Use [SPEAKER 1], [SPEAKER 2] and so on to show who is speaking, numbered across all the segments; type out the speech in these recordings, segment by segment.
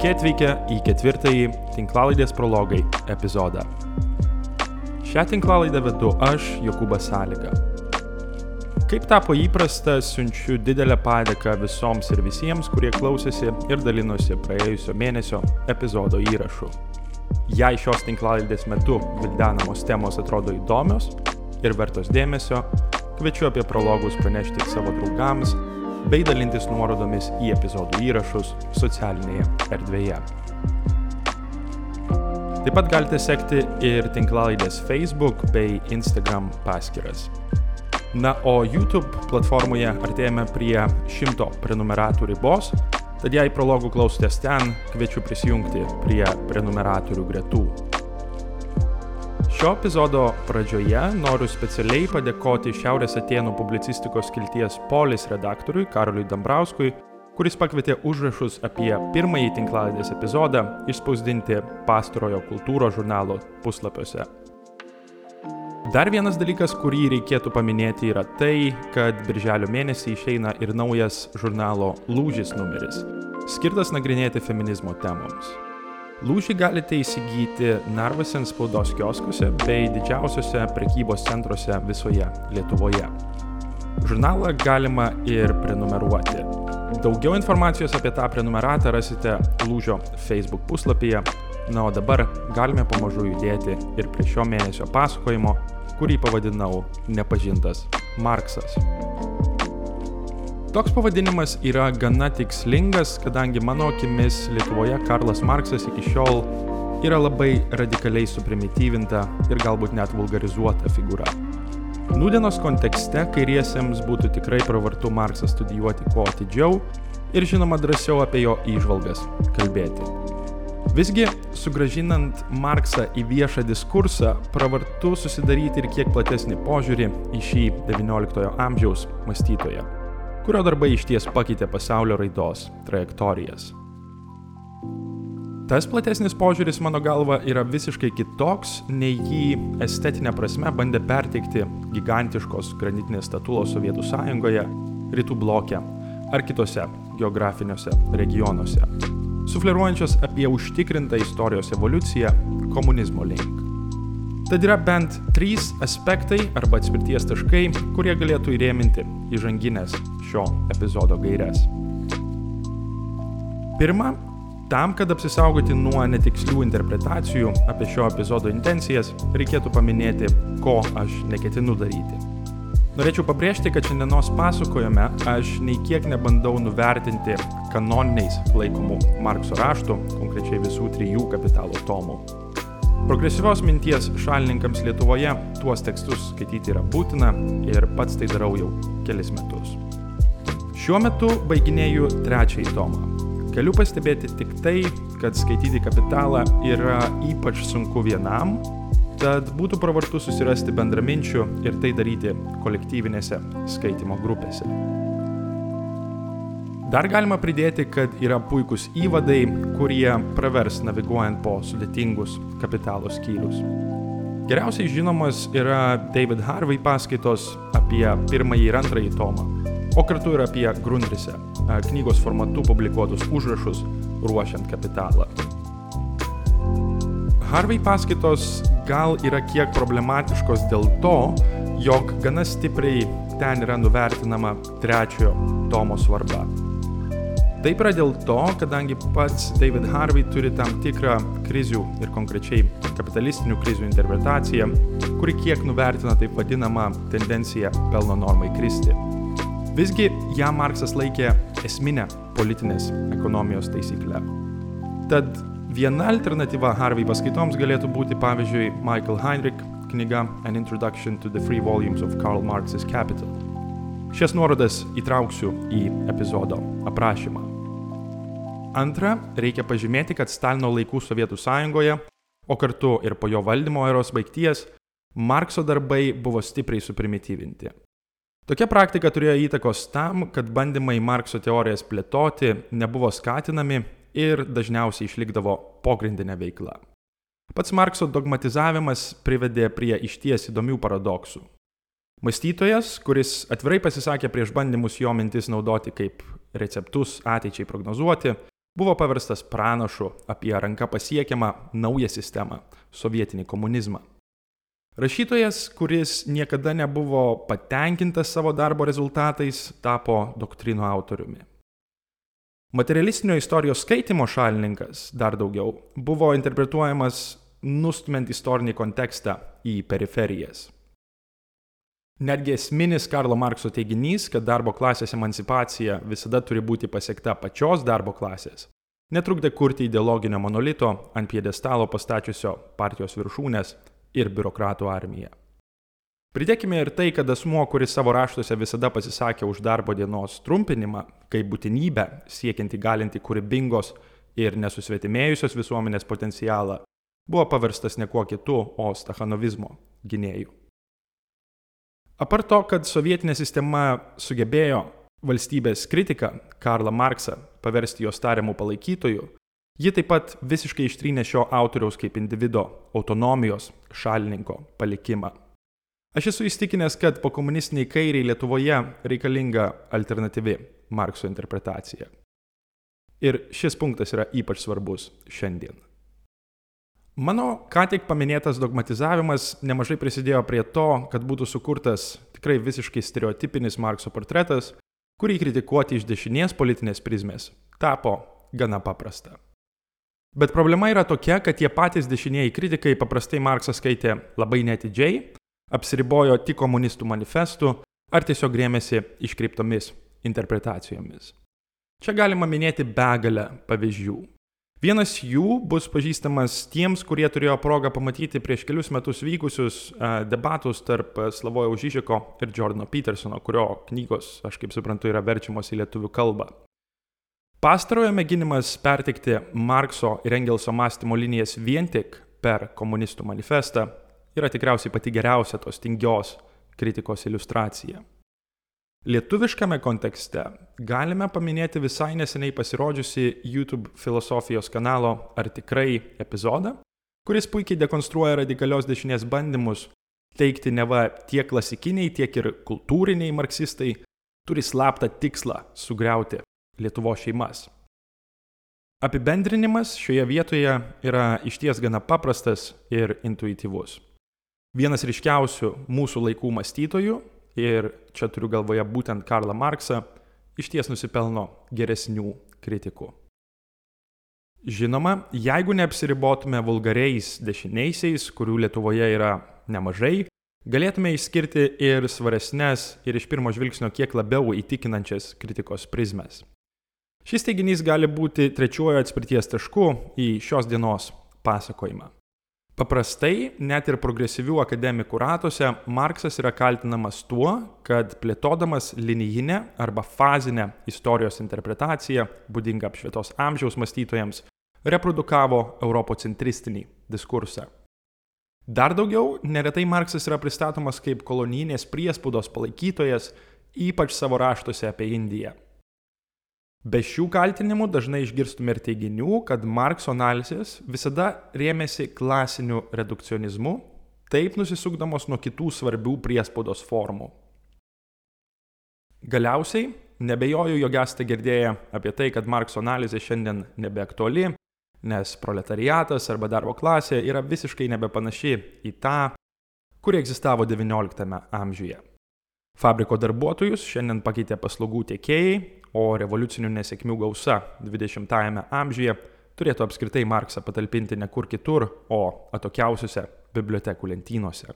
[SPEAKER 1] Sveiki atvykę į ketvirtąjį tinklalaidės prologai epizodą. Šią tinklalaidę vedu aš, Jokūbas Sąlyga. Kaip tapo įprasta, siunčiu didelę padėką visoms ir visiems, kurie klausėsi ir dalinosi praėjusio mėnesio epizodo įrašu. Jei šios tinklalaidės metu vildenamos temos atrodo įdomios ir vertos dėmesio, kviečiu apie prologus pranešti savo draugams bei dalintis nuorodomis į epizodų įrašus socialinėje erdvėje. Taip pat galite sekti ir tinklalaidės Facebook bei Instagram paskyras. Na, o YouTube platformoje artėjame prie šimto prenumeratų ribos, tad jei prologų klausotės ten, kviečiu prisijungti prie prenumeratorių gretų. Šio epizodo pradžioje noriu specialiai padėkoti Šiaurės Atenų publicistikos kilties Polis redaktoriui Karoliui Dambrauskui, kuris pakvietė užrašus apie pirmąjį tinklaladės epizodą išspausdinti pastarojo kultūros žurnalo puslapiuose. Dar vienas dalykas, kurį reikėtų paminėti, yra tai, kad birželio mėnesį išeina ir naujas žurnalo Lūžis numeris, skirtas nagrinėti feminizmo temoms. Lūžį galite įsigyti Narvasen spaudos kioskuose bei didžiausiuose prekybos centruose visoje Lietuvoje. Žurnalą galima ir prenumeruoti. Daugiau informacijos apie tą prenumeratą rasite Lūžio Facebook puslapyje. Na, o dabar galime pamažu judėti ir prie šio mėnesio pasakojimo, kurį pavadinau Nepažintas Marksas. Toks pavadinimas yra gana tikslingas, kadangi mano akimis Lietuvoje Karlas Marksas iki šiol yra labai radikaliai suprimityvinta ir galbūt net vulgarizuota figūra. Nūdienos kontekste kairiesiems būtų tikrai pravartu Marksą studijuoti kuo atidžiau ir žinoma drąsiau apie jo įžvalgas kalbėti. Visgi, sugražinant Marksą į viešą diskursą, pravartu susidaryti ir kiek platesnį požiūrį į šį XIX amžiaus mąstytoją kurio darbai išties pakeitė pasaulio raidos trajektorijas. Tas platesnis požiūris, mano galva, yra visiškai kitoks, nei jį estetinė prasme bandė perteikti gigantiškos granitinės statulos Sovietų sąjungoje, rytų blokė ar kitose geografiniuose regionuose, sufleruojančios apie užtikrintą istorijos evoliuciją komunizmo link. Tad yra bent trys aspektai arba atspirties taškai, kurie galėtų įrėminti įžanginės šio epizodo gairias. Pirma, tam, kad apsisaugoti nuo netikslių interpretacijų apie šio epizodo intencijas, reikėtų paminėti, ko aš neketinu daryti. Norėčiau pabrėžti, kad šiandienos pasakojime aš nei kiek nebandau nuvertinti kanoniniais laikomų Markso raštų, konkrečiai visų trijų kapitalo tomų. Progresyvios minties šalininkams Lietuvoje tuos tekstus skaityti yra būtina ir pats tai darau jau kelis metus. Šiuo metu baiginėju trečiąjį tomą. Galiu pastebėti tik tai, kad skaityti kapitalą yra ypač sunku vienam, tad būtų pravartu susirasti bendraminčių ir tai daryti kolektyvinėse skaitimo grupėse. Dar galima pridėti, kad yra puikūs įvadai, kurie pravers naviguojant po sudėtingus kapitalo skyrius. Geriausiai žinomas yra David Harvey paskaitos apie pirmąjį ir antrąjį tomą, o kartu ir apie Grundrise, knygos formatu publikuotus užrašus ruošiant kapitalą. Harvey paskaitos gal yra kiek problematiškos dėl to, jog gana stipriai ten yra nuvertinama trečiojo tomo svarba. Taip yra dėl to, kadangi pats David Harvey turi tam tikrą krizių ir konkrečiai kapitalistinių krizių interpretaciją, kuri kiek nuvertina taip vadinamą tendenciją pelno normai kristi. Visgi ją Marksas laikė esminę politinės ekonomijos taisyklę. Tad viena alternatyva Harvey paskaitoms galėtų būti pavyzdžiui Michael Heinrich knyga An Introduction to the Three Volumes of Karl Marx's Capital. Šias nuorodas įtrauksiu į epizodo aprašymą. Antra, reikia pažymėti, kad Stalino laikų Sovietų sąjungoje, o kartu ir po jo valdymo eros baigties, Markso darbai buvo stipriai suprimityvinti. Tokia praktika turėjo įtakos tam, kad bandymai Markso teorijas plėtoti nebuvo skatinami ir dažniausiai išlikdavo pogrindinė veikla. Pats Markso dogmatizavimas privedė prie išties įdomių paradoksų. Mąstytojas, kuris atvirai pasisakė prieš bandymus jo mintis naudoti kaip receptus ateičiai prognozuoti, buvo paverstas pranašu apie ranką pasiekiamą naują sistemą - sovietinį komunizmą. Rašytojas, kuris niekada nebuvo patenkintas savo darbo rezultatais, tapo doktrinų autoriumi. Materialistinio istorijos skaitimo šalininkas, dar daugiau, buvo interpretuojamas nustumiant istorinį kontekstą į periferijas. Netgi esminis Karlo Markso teiginys, kad darbo klasės emancipacija visada turi būti pasiekta pačios darbo klasės, netrukdė kurti ideologinio monolito ant piedestalo pastačiusio partijos viršūnės ir biurokratų armiją. Pridėkime ir tai, kad asmuo, kuris savo raštuose visada pasisakė už darbo dienos trumpinimą kaip būtinybę siekiant įgalinti kūrybingos ir nesusvetimėjusios visuomenės potencialą, buvo paverstas ne kuo kitu, o stachanovizmo gynėjų. Apart to, kad sovietinė sistema sugebėjo valstybės kritiką Karlą Marksą paversti jos tariamų palaikytojų, ji taip pat visiškai ištrynė šio autoriaus kaip individo autonomijos šalininko palikimą. Aš esu įstikinęs, kad po komunistiniai kairiai Lietuvoje reikalinga alternatyvi Markso interpretacija. Ir šis punktas yra ypač svarbus šiandien. Mano ką tik paminėtas dogmatizavimas nemažai prisidėjo prie to, kad būtų sukurtas tikrai visiškai stereotipinis Markso portretas, kurį kritikuoti iš dešinės politinės prizmės tapo gana paprasta. Bet problema yra tokia, kad tie patys dešinieji kritikai paprastai Marksą skaitė labai netidžiai, apsiribojo tik komunistų manifestų ar tiesiog rėmėsi iškreiptomis interpretacijomis. Čia galima minėti begalę pavyzdžių. Vienas jų bus pažįstamas tiems, kurie turėjo progą pamatyti prieš kelius metus vykusius debatus tarp Slavojo Žyžiko ir Jordano Petersono, kurio knygos, aš kaip suprantu, yra verčiamos į lietuvių kalbą. Pastarojo mėginimas pertikti Markso ir Engelso mąstymo linijas vien tik per komunistų manifestą yra tikriausiai pati geriausia tos tingios kritikos iliustracija. Lietuviškame kontekste galime paminėti visai neseniai pasirodžiusi YouTube filosofijos kanalo Ar tikrai epizodą, kuris puikiai dekonstruoja radikalios dešinės bandymus teikti neva tiek klasikiniai, tiek ir kultūriniai marksistai turi slaptą tikslą sugriauti Lietuvo šeimas. Apibendrinimas šioje vietoje yra išties gana paprastas ir intuityvus. Vienas ryškiausių mūsų laikų mąstytojų ir čia turiu galvoje būtent Karlą Marksą, iš ties nusipelno geresnių kritikų. Žinoma, jeigu neapsiribotume vulgariais dešiniaisiais, kurių Lietuvoje yra nemažai, galėtume išskirti ir svaresnės ir iš pirmo žvilgsnio kiek labiau įtikinančias kritikos prizmes. Šis teiginys gali būti trečiuoju atspirties tašku į šios dienos pasakojimą. Paprastai, net ir progresyvių akademikų ratuose, Marksas yra kaltinamas tuo, kad plėtodamas linijinę arba fazinę istorijos interpretaciją, būdingą apšvietos amžiaus mąstytojams, reprodukavo europocentristinį diskursą. Dar daugiau, neretai Marksas yra pristatomas kaip kolonijinės priespaudos palaikytojas, ypač savo raštuose apie Indiją. Be šių kaltinimų dažnai išgirstume ir teiginių, kad Markso analizės visada rėmėsi klasiniu redukcionizmu, taip nusisukdamos nuo kitų svarbių priespaudos formų. Galiausiai, nebejoju, jog esate girdėję apie tai, kad Markso analizė šiandien nebeaktuali, nes proletariatas arba darbo klasė yra visiškai nebepanaši į tą, kuri egzistavo XIX amžiuje. Fabriko darbuotojus šiandien pakeitė paslaugų tiekėjai, o revoliucinių nesėkmių gausa 20-ame amžiuje turėtų apskritai Marksą patalpinti ne kur kitur, o atokiausiuose bibliotekų lentynose.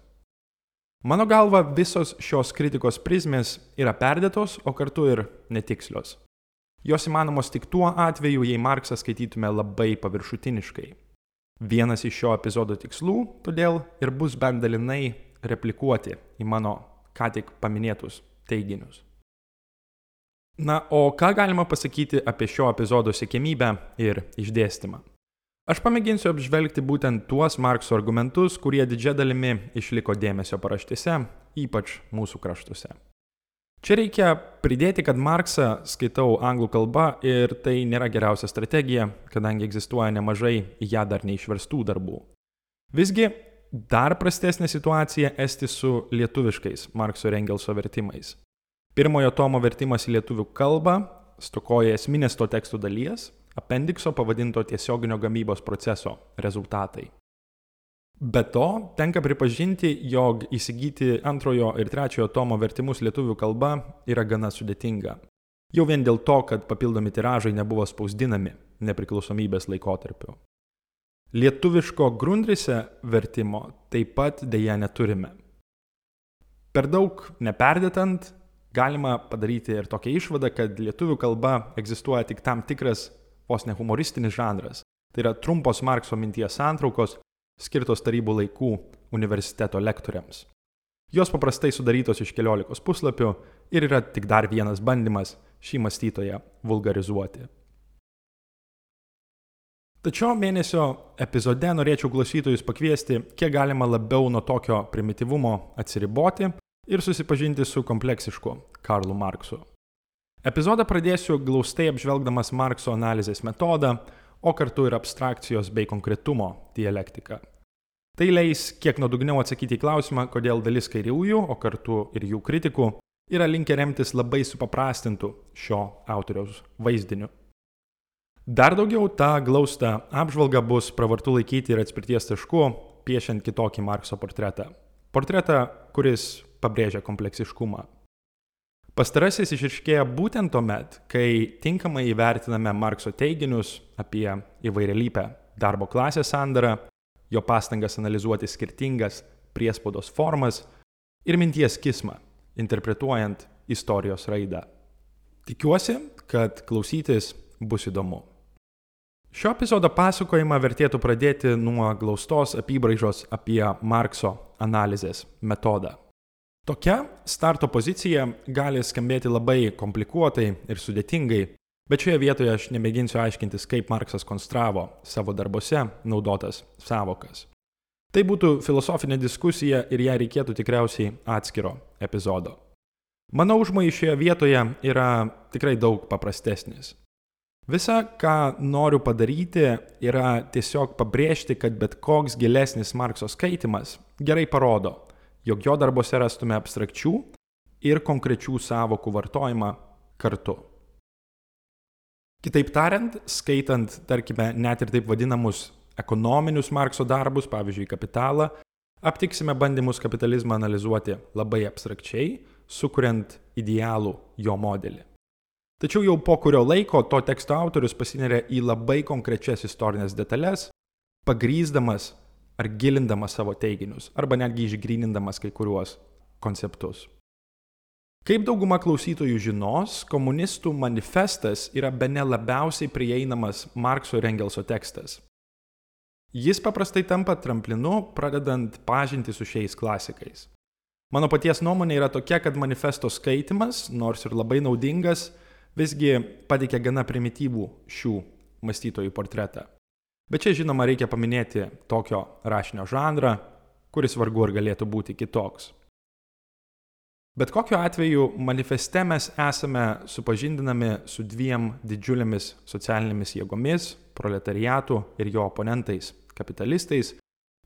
[SPEAKER 1] Mano galva, visos šios kritikos prizmės yra perdėtos, o kartu ir netikslios. Jos įmanomos tik tuo atveju, jei Marksą skaitytume labai paviršutiniškai. Vienas iš šio epizodo tikslų, todėl ir bus bent dalinai replikuoti į mano ką tik paminėtus teiginius. Na, o ką galima pasakyti apie šio epizodo sėkmybę ir išdėstymą? Aš pamėginsiu apžvelgti būtent tuos Markso argumentus, kurie didžia dalimi išliko dėmesio paraštėse, ypač mūsų kraštuose. Čia reikia pridėti, kad Marksą skaitau anglų kalba ir tai nėra geriausia strategija, kadangi egzistuoja nemažai ją dar neišverstų darbų. Visgi Dar prastesnė situacija esti su lietuviškais Markso ir Engelso vertimais. Pirmojo tomo vertimas į lietuvių kalbą stokoja esminės to teksto dalies, apendikso pavadinto tiesioginio gamybos proceso rezultatai. Be to, tenka pripažinti, jog įsigyti antrojo ir trečiojo tomo vertimus lietuvių kalba yra gana sudėtinga. Jau vien dėl to, kad papildomi tiražai nebuvo spausdinami nepriklausomybės laikotarpiu. Lietuviško grundrise vertimo taip pat dėja neturime. Per daug neperdėtant, galima padaryti ir tokią išvadą, kad lietuvių kalba egzistuoja tik tam tikras vos ne humoristinis žanras. Tai yra trumpos Markso minties santraukos, skirtos tarybų laikų universiteto lektoriams. Jos paprastai sudarytos iš keliolikos puslapių ir yra tik dar vienas bandymas šį mąstytoją vulgarizuoti. Tačiau mėnesio epizode norėčiau klausytojus pakviesti, kiek galima labiau nuo tokio primityvumo atsiriboti ir susipažinti su kompleksišku Karlu Marksu. Epizodą pradėsiu glaustai apžvelgdamas Markso analizės metodą, o kartu ir abstrakcijos bei konkretumo dialektiką. Tai leis kiek nuodugniau atsakyti į klausimą, kodėl dalis kairiųjų, o kartu ir jų kritikų, yra linkę remtis labai supaprastintų šio autoriaus vaizdiniu. Dar daugiau tą glaustą apžvalgą bus pravartu laikyti ir atspirties tašku, piešiant kitokį Markso portretą. Portretą, kuris pabrėžia kompleksiškumą. Pastarasis išriškėja būtent tuomet, kai tinkamai įvertiname Markso teiginius apie įvairialypę darbo klasės sandarą, jo pastangas analizuoti skirtingas priespaudos formas ir minties kismą, interpretuojant istorijos raidą. Tikiuosi, kad klausytis bus įdomu. Šio epizodo pasakojimą vertėtų pradėti nuo glaustos apibraižos apie Markso analizės metodą. Tokia starto pozicija gali skambėti labai komplikuotai ir sudėtingai, bet šioje vietoje aš nemėginsiu aiškintis, kaip Marksas konstravo savo darbuose naudotas savokas. Tai būtų filosofinė diskusija ir ją reikėtų tikriausiai atskiro epizodo. Mano užmojai šioje vietoje yra tikrai daug paprastesnis. Visa, ką noriu padaryti, yra tiesiog pabrėžti, kad bet koks gilesnis Markso skaitimas gerai parodo, jog jo darbuose rastume abstrakčių ir konkrečių savokų vartojimą kartu. Kitaip tariant, skaitant, tarkime, net ir taip vadinamus ekonominius Markso darbus, pavyzdžiui, kapitalą, aptiksime bandymus kapitalizmą analizuoti labai abstrakčiai, sukuriant idealų jo modelį. Tačiau jau po kurio laiko to teksto autorius pasineria į labai konkrečias istorinės detalės, pagrysdamas ar gilindamas savo teiginius, arba netgi išgrynindamas kai kuriuos konceptus. Kaip dauguma klausytojų žinos, komunistų manifestas yra be ne labiausiai prieinamas Markso ir Engelso tekstas. Jis paprastai tampa tramplinu, pradedant pažinti su šiais klasikais. Mano paties nuomonė yra tokia, kad manifesto skaitimas, nors ir labai naudingas, visgi pateikia gana primityvų šių mąstytojų portretą. Bet čia žinoma reikia paminėti tokio rašinio žanrą, kuris vargu ar galėtų būti kitoks. Bet kokiu atveju manifeste mes esame supažindinami su dviem didžiulėmis socialinėmis jėgomis - proletariatu ir jo oponentais - kapitalistais,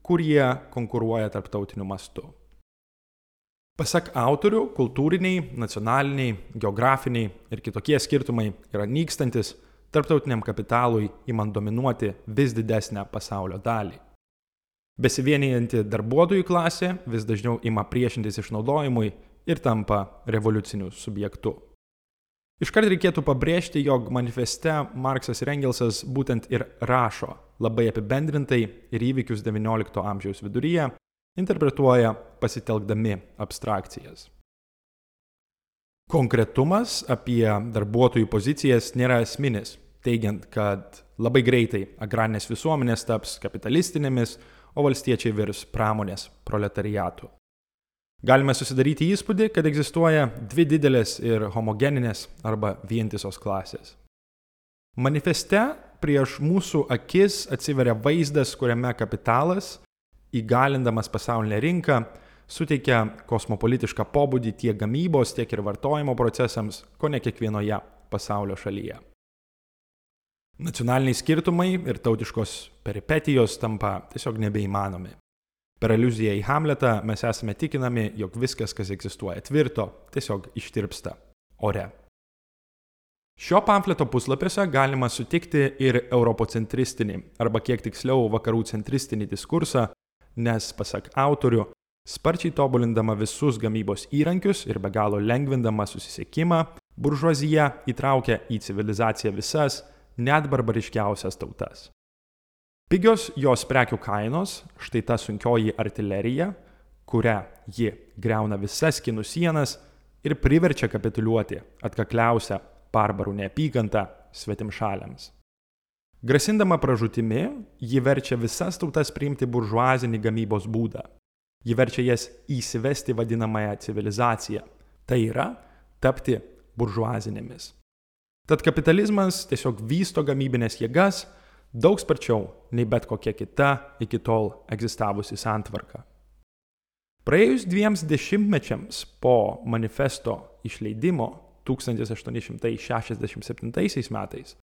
[SPEAKER 1] kurie konkuruoja tarptautiniu mastu. Pasak autorių, kultūriniai, nacionaliniai, geografiniai ir kitokie skirtumai yra nykstantis tarptautiniam kapitalui imant dominuoti vis didesnę pasaulio dalį. Besivienijanti darbuotojų klasė vis dažniau ima priešintis išnaudojimui ir tampa revoliuciniu subjektu. Iškart reikėtų pabrėžti, jog manifeste Marksas ir Engelsas būtent ir rašo labai apibendrintai ir įvykius XIX amžiaus viduryje interpretuoja pasitelkdami abstrakcijas. Konkretumas apie darbuotojų pozicijas nėra esminis, teigiant, kad labai greitai agrarinės visuomenės taps kapitalistinėmis, o valstiečiai virs pramonės proletariatu. Galime susidaryti įspūdį, kad egzistuoja dvi didelės ir homogeninės arba vientisos klasės. Manifeste prieš mūsų akis atsiveria vaizdas, kuriame kapitalas, įgalindamas pasaulinę rinką, suteikia kosmopolitišką pobūdį tiek gamybos, tiek ir vartojimo procesams, ko ne kiekvienoje pasaulio šalyje. Nacionaliniai skirtumai ir tautiškos peripetijos tampa tiesiog nebeįmanomi. Per aliuziją į Hamletą mes esame tikinami, jog viskas, kas egzistuoja tvirto, tiesiog ištirpsta ore. Šio pamfleto puslapiuose galima sutikti ir europocentristinį, arba kiek tiksliau vakarų centristinį diskursą, nes, pasak autorių, sparčiai tobulindama visus gamybos įrankius ir be galo lengvindama susisiekimą, buržuazija įtraukia į civilizaciją visas, net barbariškiausias tautas. Pigios jos prekių kainos, štai ta sunkioji artilerija, kurią ji greuna visas kinų sienas ir priverčia kapituliuoti atkakliausią barbarų neapykantą svetimšaliams. Grasindama pražūtimi, ji verčia visas tautas priimti buržuazinį gamybos būdą. Ji verčia jas įsivesti vadinamąją civilizaciją. Tai yra tapti buržuazinėmis. Tad kapitalizmas tiesiog vysto gamybinės jėgas daug sparčiau nei bet kokia kita iki tol egzistavusi santvarka. Praėjus dviems dešimtmečiams po manifesto išleidimo 1867 metais.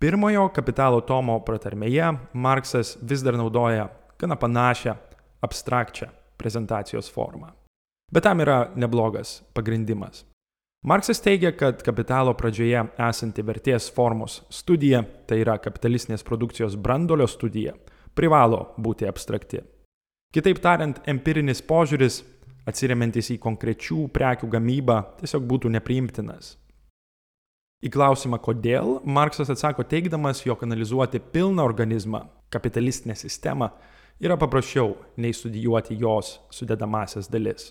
[SPEAKER 1] Pirmojo kapitalo tomo pratarmėje Marksas vis dar naudoja gana panašią abstrakčią prezentacijos formą. Bet tam yra neblogas pagrindimas. Marksas teigia, kad kapitalo pradžioje esanti vertės formos studija, tai yra kapitalistinės produkcijos brandolio studija, privalo būti abstrakti. Kitaip tariant, empirinis požiūris atsiriamantis į konkrečių prekių gamybą, tiesiog būtų nepriimtinas. Į klausimą, kodėl, Marksas atsako teikdamas, jog analizuoti pilną organizmą, kapitalistinę sistemą, yra paprasčiau nei studijuoti jos sudedamasias dalis.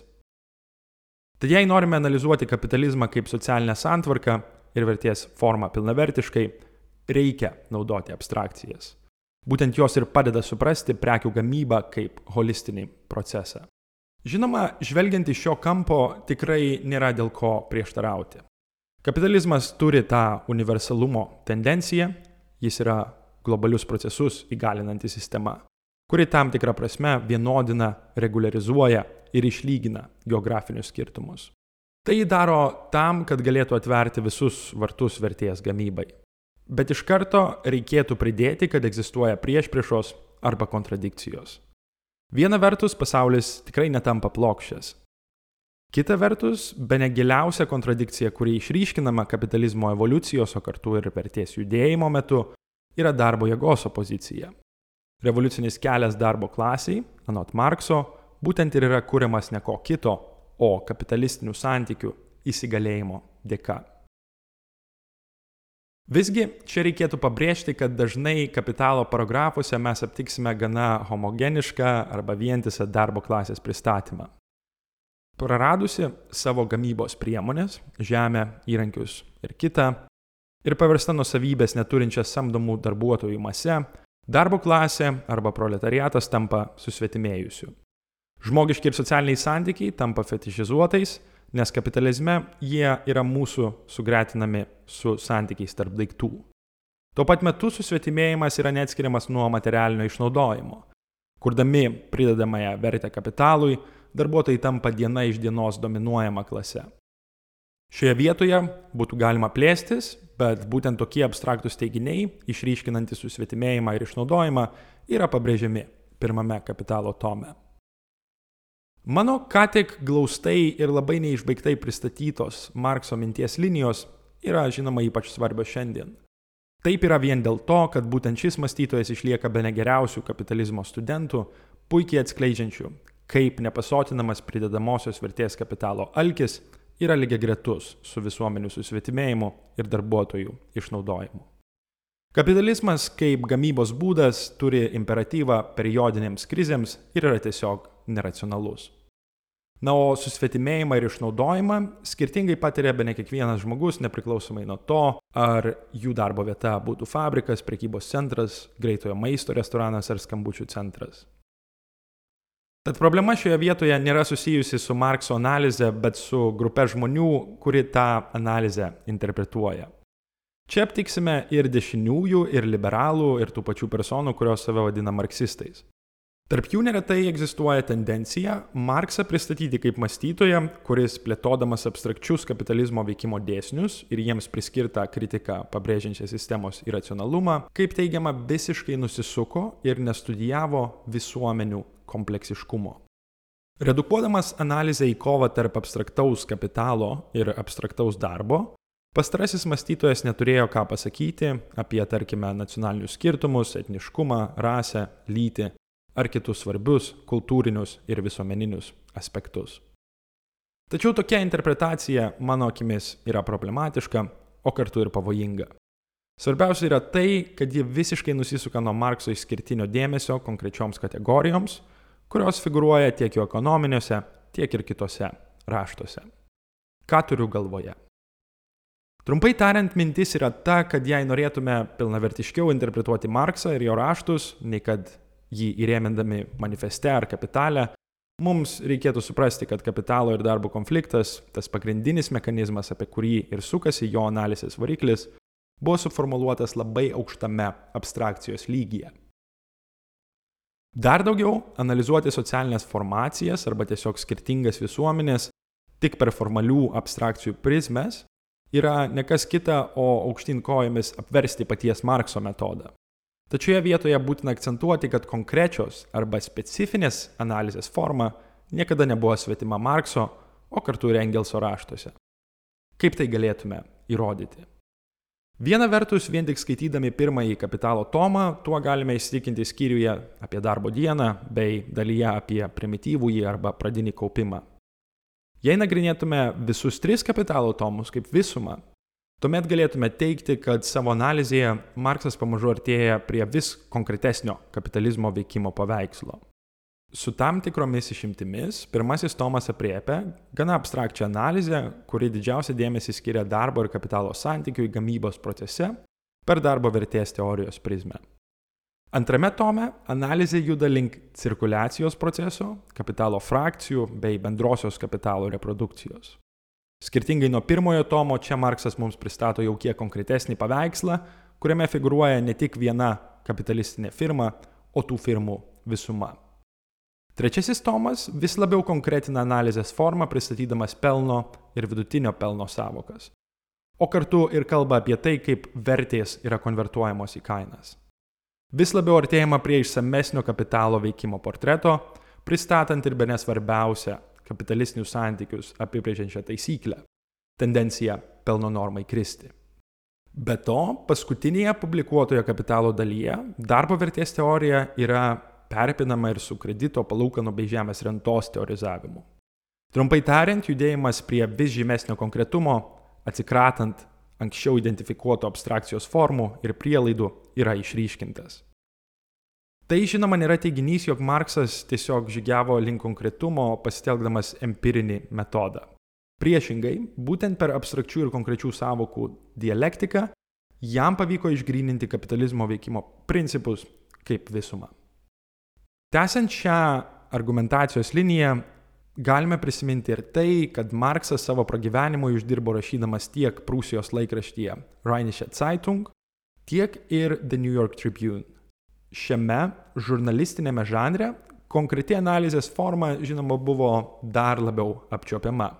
[SPEAKER 1] Tad jei norime analizuoti kapitalizmą kaip socialinę santvarką ir vertės formą pilnavertiškai, reikia naudoti abstrakcijas. Būtent jos ir padeda suprasti prekių gamybą kaip holistinį procesą. Žinoma, žvelgiant iš šio kampo tikrai nėra dėl ko prieštarauti. Kapitalizmas turi tą universalumo tendenciją, jis yra globalius procesus įgalinanti sistema, kuri tam tikrą prasme vienodina, regularizuoja ir išlygina geografinius skirtumus. Tai daro tam, kad galėtų atverti visus vartus vertės gamybai. Bet iš karto reikėtų pridėti, kad egzistuoja priešpriešos arba kontradikcijos. Viena vertus, pasaulis tikrai netampa plokščias. Kita vertus, be negiliausia kontradikcija, kuri išryškinama kapitalizmo evoliucijos, o kartu ir vertės judėjimo metu, yra darbo jėgos opozicija. Revoliucinis kelias darbo klasiai, anot Markso, būtent ir yra kuriamas ne ko kito, o kapitalistinių santykių įsigalėjimo dėka. Visgi čia reikėtų pabrėžti, kad dažnai kapitalo paragrafuose mes aptiksime gana homogenišką arba vientisą darbo klasės pristatymą. Praradusi savo gamybos priemonės, žemę, įrankius ir kitą, ir paversta nusavybės neturinčią samdomų darbuotojų mase, darbo klasė arba proletariatas tampa susvetimėjusiu. Žmogiški ir socialiniai santykiai tampa fetišizuotais nes kapitalizme jie yra mūsų sugretinami su santykiais tarp daiktų. Tuo pat metu susvetimėjimas yra neatskiriamas nuo materialinio išnaudojimo. Kurdami pridedamąją vertę kapitalui, darbuotojai tampa diena iš dienos dominuojama klase. Šioje vietoje būtų galima plėstis, bet būtent tokie abstraktus teiginiai, išryškinantys susvetimėjimą ir išnaudojimą, yra pabrėžiami pirmame kapitalo tome. Mano ką tik glaustai ir labai neišbaigtai pristatytos Markso minties linijos yra žinoma ypač svarbios šiandien. Taip yra vien dėl to, kad būtent šis mąstytojas išlieka be negeriausių kapitalizmo studentų, puikiai atskleidžiančių, kaip nepasotinamas pridedamosios vertės kapitalo alkis yra lygiai gretus su visuomenių susvetimėjimu ir darbuotojų išnaudojimu. Kapitalizmas kaip gamybos būdas turi imperatyvą periodinėms krizėms ir yra tiesiog neracionalus. Na, o susvetimėjimą ir išnaudojimą skirtingai patiria be ne kiekvienas žmogus, nepriklausomai nuo to, ar jų darbo vieta būtų fabrikas, prekybos centras, greitojo maisto restoranas ar skambučių centras. Tad problema šioje vietoje nėra susijusi su Markso analize, bet su grupe žmonių, kuri tą analizę interpretuoja. Čia aptiksime ir dešiniųjų, ir liberalų, ir tų pačių personų, kurios save vadina marksistais. Tarp jų neretai egzistuoja tendencija Marksą pristatyti kaip mąstytoją, kuris plėtodamas abstrakčius kapitalizmo veikimo dėsnius ir jiems priskirtą kritiką pabrėžiančią sistemos iracionalumą, kaip teigiama, visiškai nusisuko ir nestudijavo visuomenių kompleksiškumo. Redukuodamas analizę į kovą tarp abstraktaus kapitalo ir abstraktaus darbo, Pastarasis mąstytojas neturėjo ką pasakyti apie, tarkime, nacionalinius skirtumus, etniškumą, rasę, lytį ar kitus svarbius kultūrinius ir visuomeninius aspektus. Tačiau tokia interpretacija, mano akimis, yra problematiška, o kartu ir pavojinga. Svarbiausia yra tai, kad ji visiškai nusisuka nuo Markso išskirtinio dėmesio konkrečioms kategorijoms, kurios figuruoja tiek jo ekonominiuose, tiek ir kitose raštuose. Ką turiu galvoje? Trumpai tariant, mintis yra ta, kad jei norėtume pilnavertiškiau interpretuoti Marksą ir jo raštus, nei kad jį įrėmindami manifeste ar kapitalę, Mums reikėtų suprasti, kad kapitalo ir darbo konfliktas, tas pagrindinis mechanizmas, apie kurį ir sukasi jo analizės variklis, buvo suformuoluotas labai aukštame abstrakcijos lygyje. Dar daugiau, analizuoti socialinės formacijas arba tiesiog skirtingas visuomenės tik per formalių abstrakcijų prizmes yra nekas kita, o aukštyn kojomis apversti paties Markso metodą. Tačioje vietoje būtina akcentuoti, kad konkrečios arba specifinės analizės forma niekada nebuvo svetima Markso, o kartu ir Engelso raštuose. Kaip tai galėtume įrodyti? Viena vertus, vien tik skaitydami pirmąjį kapitalo tomą, tuo galime įsitikinti skyriuje apie darbo dieną bei dalyje apie primityvųjį arba pradinį kaupimą. Jei nagrinėtume visus tris kapitalo tomus kaip visumą, Tuomet galėtume teikti, kad savo analizėje Marksas pamažu artėja prie vis konkretesnio kapitalizmo veikimo paveikslo. Su tam tikromis išimtimis, pirmasis tomas apriepia gana abstrakčią analizę, kuri didžiausią dėmesį skiria darbo ir kapitalo santykiui gamybos procese per darbo vertės teorijos prizmę. Antrame tome analizė juda link cirkuliacijos proceso, kapitalo frakcijų bei bendrosios kapitalo reprodukcijos. Skirtingai nuo pirmojo tomo, čia Marksas mums pristato jau kiek konkretesnį paveikslą, kuriame figuruoja ne tik viena kapitalistinė firma, o tų firmų visuma. Trečiasis tomas vis labiau konkretina analizės formą, pristatydamas pelno ir vidutinio pelno savokas. O kartu ir kalba apie tai, kaip vertės yra konvertuojamos į kainas. Vis labiau artėjama prie išsamesnio kapitalo veikimo portreto, pristatant ir be nesvarbiausią kapitalistinius santykius apibrėžiančią taisyklę - tendenciją pelno normai kristi. Be to, paskutinėje publikuotoje kapitalo dalyje darbo vertės teorija yra perpinama ir su kredito palūkanų bei žemės rentos teorizavimu. Trumpai tariant, judėjimas prie vis žymesnio konkretumo, atsikratant anksčiau identifikuotų abstrakcijos formų ir prielaidų, yra išryškintas. Tai žinoma nėra teiginys, jog Marksas tiesiog žygiavo link konkretumo pasitelkdamas empirinį metodą. Priešingai, būtent per abstrakčių ir konkrečių savokų dialektiką jam pavyko išgryninti kapitalizmo veikimo principus kaip visumą. Tęsiant šią argumentacijos liniją, galime prisiminti ir tai, kad Marksas savo pragyvenimui uždirbo rašydamas tiek Prūsijos laikraštyje Rheinische Zeitung, tiek ir The New York Tribune šiame žurnalistinėme žanre konkreti analizės forma, žinoma, buvo dar labiau apčiopiama.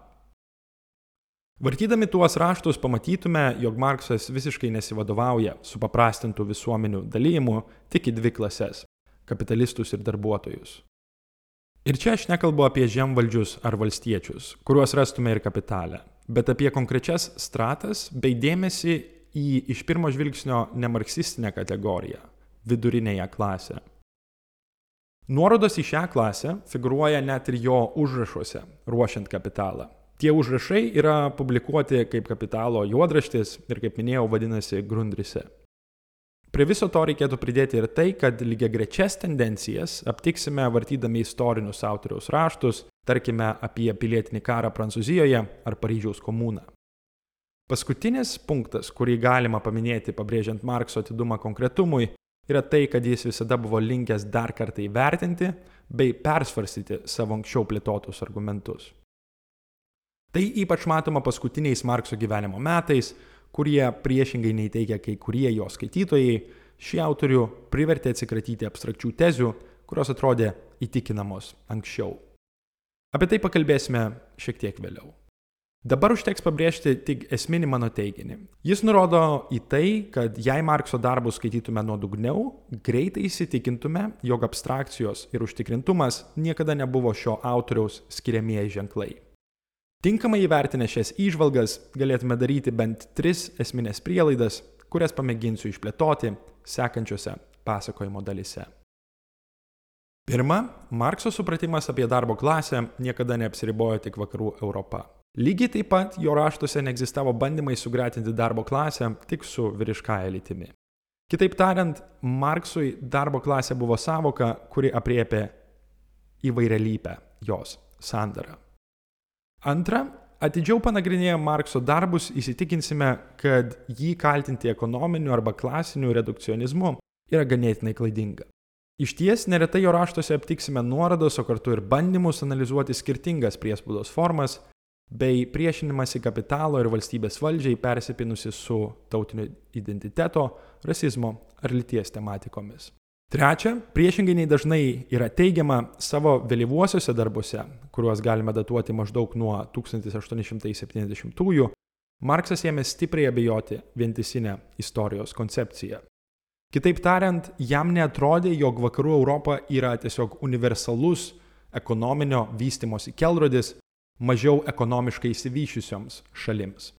[SPEAKER 1] Vartydami tuos raštus pamatytume, jog Marksas visiškai nesivadovauja supaprastintų visuomenių dalymu tik į dvi klases - kapitalistus ir darbuotojus. Ir čia aš nekalbu apie žemvaldžius ar valstiečius, kuriuos rastume ir kapitalę, bet apie konkrečias stratas bei dėmesį į iš pirmo žvilgsnio nemarksistinę kategoriją vidurinėje klasėje. Nuorodos į šią klasę figuruoja net ir jo užrašuose, ruošiant kapitalą. Tie užrašai yra publikuoti kaip kapitalo juodraštis ir, kaip minėjau, vadinasi Grundrise. Prie viso to reikėtų pridėti ir tai, kad lygiai grečias tendencijas aptiksime vartydami istorinius autoriaus raštus, tarkime apie pilietinį karą Prancūzijoje ar Paryžiaus komuną. Paskutinis punktas, kurį galima paminėti pabrėžiant Markso atidumą konkretumui, yra tai, kad jis visada buvo linkęs dar kartą įvertinti bei persvarstyti savo anksčiau plėtotus argumentus. Tai ypač matoma paskutiniais Markso gyvenimo metais, kurie priešingai nei teigia kai kurie jo skaitytojai, šį autorių privertė atsikratyti abstrakčių tezių, kurios atrodė įtikinamos anksčiau. Apie tai pakalbėsime šiek tiek vėliau. Dabar užteks pabrėžti tik esminį mano teiginį. Jis nurodo į tai, kad jei Markso darbus skaitytume nuodugniau, greitai įsitikintume, jog abstrakcijos ir užtikrintumas niekada nebuvo šio autoriaus skiriamieji ženklai. Tinkamai įvertinę šias įžvalgas galėtume daryti bent tris esminės prielaidas, kurias pamėginsiu išplėtoti sekančiose pasakojimo dalise. Pirma, Markso supratimas apie darbo klasę niekada neapsiribojo tik vakarų Europą. Lygiai taip pat jo raštuose neegzistavo bandymai sugretinti darbo klasę tik su vyriškąja lytimi. Kitaip tariant, Marksui darbo klasė buvo savoka, kuri apriepė įvairialypę jos sandarą. Antra, atidžiau panagrinėję Markso darbus įsitikinsime, kad jį kaltinti ekonominiu arba klasiniu redukcionizmu yra ganėtinai klaidinga. Iš ties neretai jo raštuose aptiksime nuorodos, o kartu ir bandymus analizuoti skirtingas priespaudos formas bei priešinimąsi kapitalo ir valstybės valdžiai persipinusi su tautinio identiteto, rasizmo ar lyties tematikomis. Trečia, priešingai nei dažnai yra teigiama savo vėlyvuosiuose darbuose, kuriuos galime datuoti maždaug nuo 1870-ųjų, Marksas ėmė stipriai abejoti vientisinę istorijos koncepciją. Kitaip tariant, jam netrodė, jog vakarų Europa yra tiesiog universalus ekonominio vystimosi kelrodis, mažiau ekonomiškai įsivyšiusioms šalims.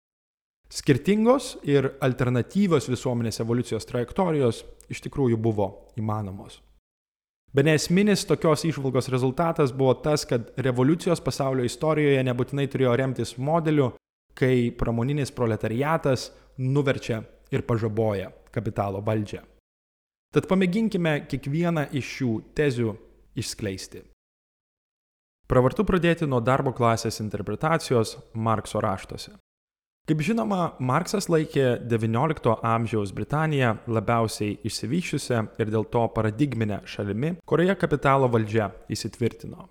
[SPEAKER 1] Skirtingos ir alternatyvios visuomenės evoliucijos trajektorijos iš tikrųjų buvo įmanomos. Bene esminis tokios išvalgos rezultatas buvo tas, kad revoliucijos pasaulio istorijoje nebūtinai turėjo remtis modeliu, kai pramoninis proletariatas nuverčia ir pažaboja kapitalo valdžią. Tad pamėginkime kiekvieną iš šių tezių išskleisti. Pravartu pradėti nuo darbo klasės interpretacijos Markso raštuose. Kaip žinoma, Marksas laikė XIX amžiaus Britaniją labiausiai išsivyščiusią ir dėl to paradigminę šalimi, kurioje kapitalo valdžia įsitvirtino.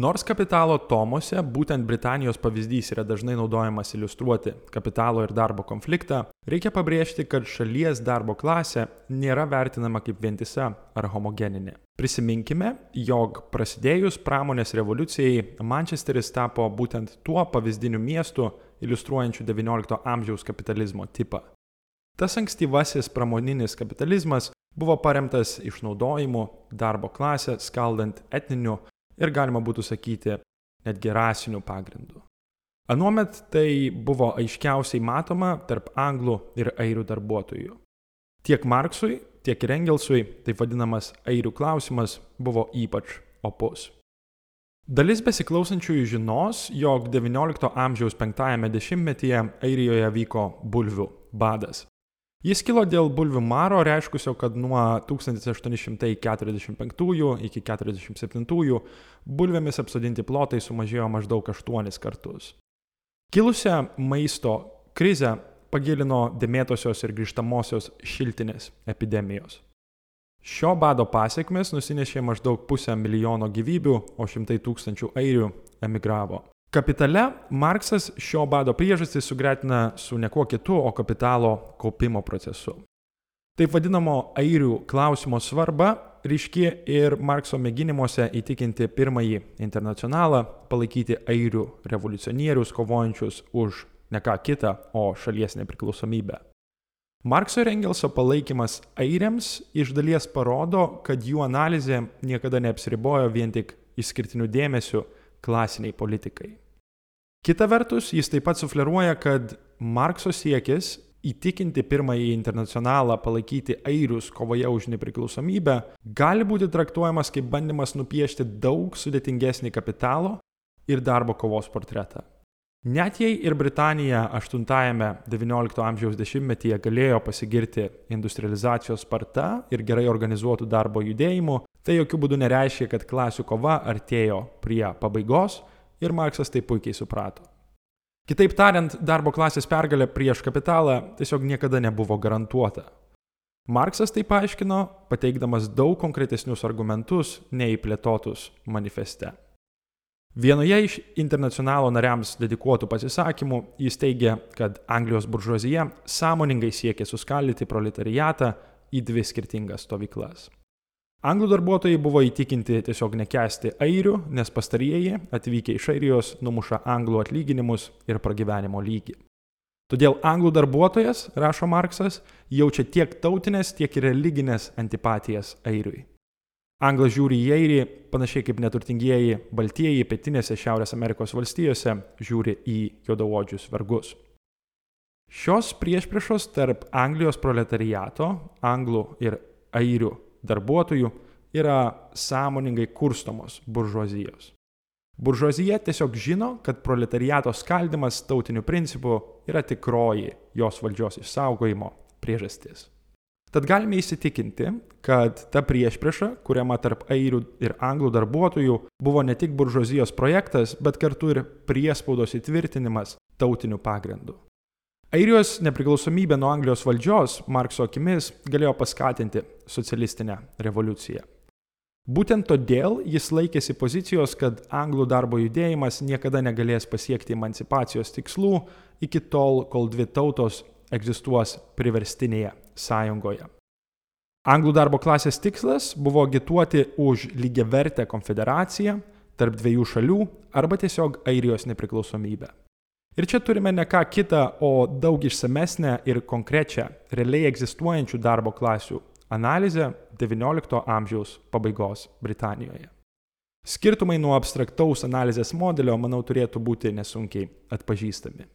[SPEAKER 1] Nors kapitalo tomuose būtent Britanijos pavyzdys yra dažnai naudojamas iliustruoti kapitalo ir darbo konfliktą, reikia pabrėžti, kad šalies darbo klasė nėra vertinama kaip vientisa ar homogeninė. Prisiminkime, jog prasidėjus pramonės revoliucijai Mančesteris tapo būtent tuo pavyzdiniu miestu iliustruojančiu XIX amžiaus kapitalizmo tipą. Tas ankstyvasis pramoninis kapitalizmas buvo paremtas išnaudojimu darbo klasę skaldant etniniu ir galima būtų sakyti netgi rasinių pagrindų. Anuomet tai buvo aiškiausiai matoma tarp anglų ir airių darbuotojų. Tiek Marksui, tiek ir Engelsui taip vadinamas airių klausimas buvo ypač opus. Dalis besiklausančiųjų žinos, jog XIX amžiaus penktąjame dešimtmetyje Airijoje vyko bulvių badas. Jis kilo dėl bulvių maro, reiškusio, kad nuo 1845 iki 1847 bulvėmis apsodinti plotai sumažėjo maždaug 8 kartus. Kilusią maisto krizę pagilino dėmėtosios ir grįžtamosios šiltinės epidemijos. Šio bado pasiekmes nusinešė maždaug pusę milijono gyvybių, o šimtai tūkstančių airių emigravo. Kapitale Marksas šio bado priežastį sugretina su niekuo kitu, o kapitalo kaupimo procesu. Taip vadinamo airių klausimo svarba ryški ir Markso mėginimuose įtikinti pirmąjį internacionalą palaikyti airių revoliucionierius kovojančius už ne ką kitą, o šalies nepriklausomybę. Markso ir Engelso palaikymas airiams iš dalies parodo, kad jų analizė niekada neapsiribojo vien tik išskirtiniu dėmesiu klasiniai politikai. Kita vertus, jis taip pat sufleruoja, kad Markso siekis įtikinti pirmąjį internacionalą palaikyti airius kovoje už nepriklausomybę gali būti traktuojamas kaip bandymas nupiešti daug sudėtingesnį kapitalo ir darbo kovos portretą. Net jei ir Britanija 8-XIX amžiaus dešimtmetyje galėjo pasigirti industrializacijos sparta ir gerai organizuotų darbo judėjimu, tai jokių būdų nereiškia, kad klasių kova artėjo prie pabaigos ir Marksas tai puikiai suprato. Kitaip tariant, darbo klasės pergalė prieš kapitalą tiesiog niekada nebuvo garantuota. Marksas tai paaiškino, pateikdamas daug konkretesnius argumentus nei plėtotus manifeste. Vienoje iš internacionalo nariams dedikuotų pasisakymų jis teigia, kad Anglijos buržuazija sąmoningai siekia suskaldyti proletariatą į dvi skirtingas stovyklas. Anglų darbuotojai buvo įtikinti tiesiog nekesti airių, nes pastarieji atvykę iš airijos numuša anglų atlyginimus ir pragyvenimo lygį. Todėl anglų darbuotojas, rašo Marksas, jaučia tiek tautinės, tiek ir religinės antipatijas airiui. Anglas žiūri į airį, panašiai kaip neturtingieji baltieji pietinėse Šiaurės Amerikos valstijose žiūri į juodaodžius vergus. Šios priešpriešos tarp Anglijos proletariato, anglų ir airių darbuotojų yra sąmoningai kurstomos buržuazijos. Buržuazija tiesiog žino, kad proletariato skaldimas tautiniu principu yra tikroji jos valdžios išsaugojimo priežastis. Tad galime įsitikinti, kad ta priešprieša, kuriama tarp airių ir anglų darbuotojų, buvo ne tik buržuazijos projektas, bet kartu ir priespaudos įtvirtinimas tautiniu pagrindu. Airijos nepriklausomybė nuo Anglijos valdžios, Markso akimis, galėjo paskatinti socialistinę revoliuciją. Būtent todėl jis laikėsi pozicijos, kad anglų darbo judėjimas niekada negalės pasiekti emancipacijos tikslų iki tol, kol dvi tautos egzistuos priverstinėje sąjungoje. Anglų darbo klasės tikslas buvo agituoti už lygiavertę konfederaciją tarp dviejų šalių arba tiesiog Airijos nepriklausomybę. Ir čia turime ne ką kitą, o daug išsamesnę ir konkrečią, realiai egzistuojančių darbo klasių analizę XIX amžiaus pabaigos Britanijoje. Skirtumai nuo abstraktaus analizės modelio, manau, turėtų būti nesunkiai atpažįstami.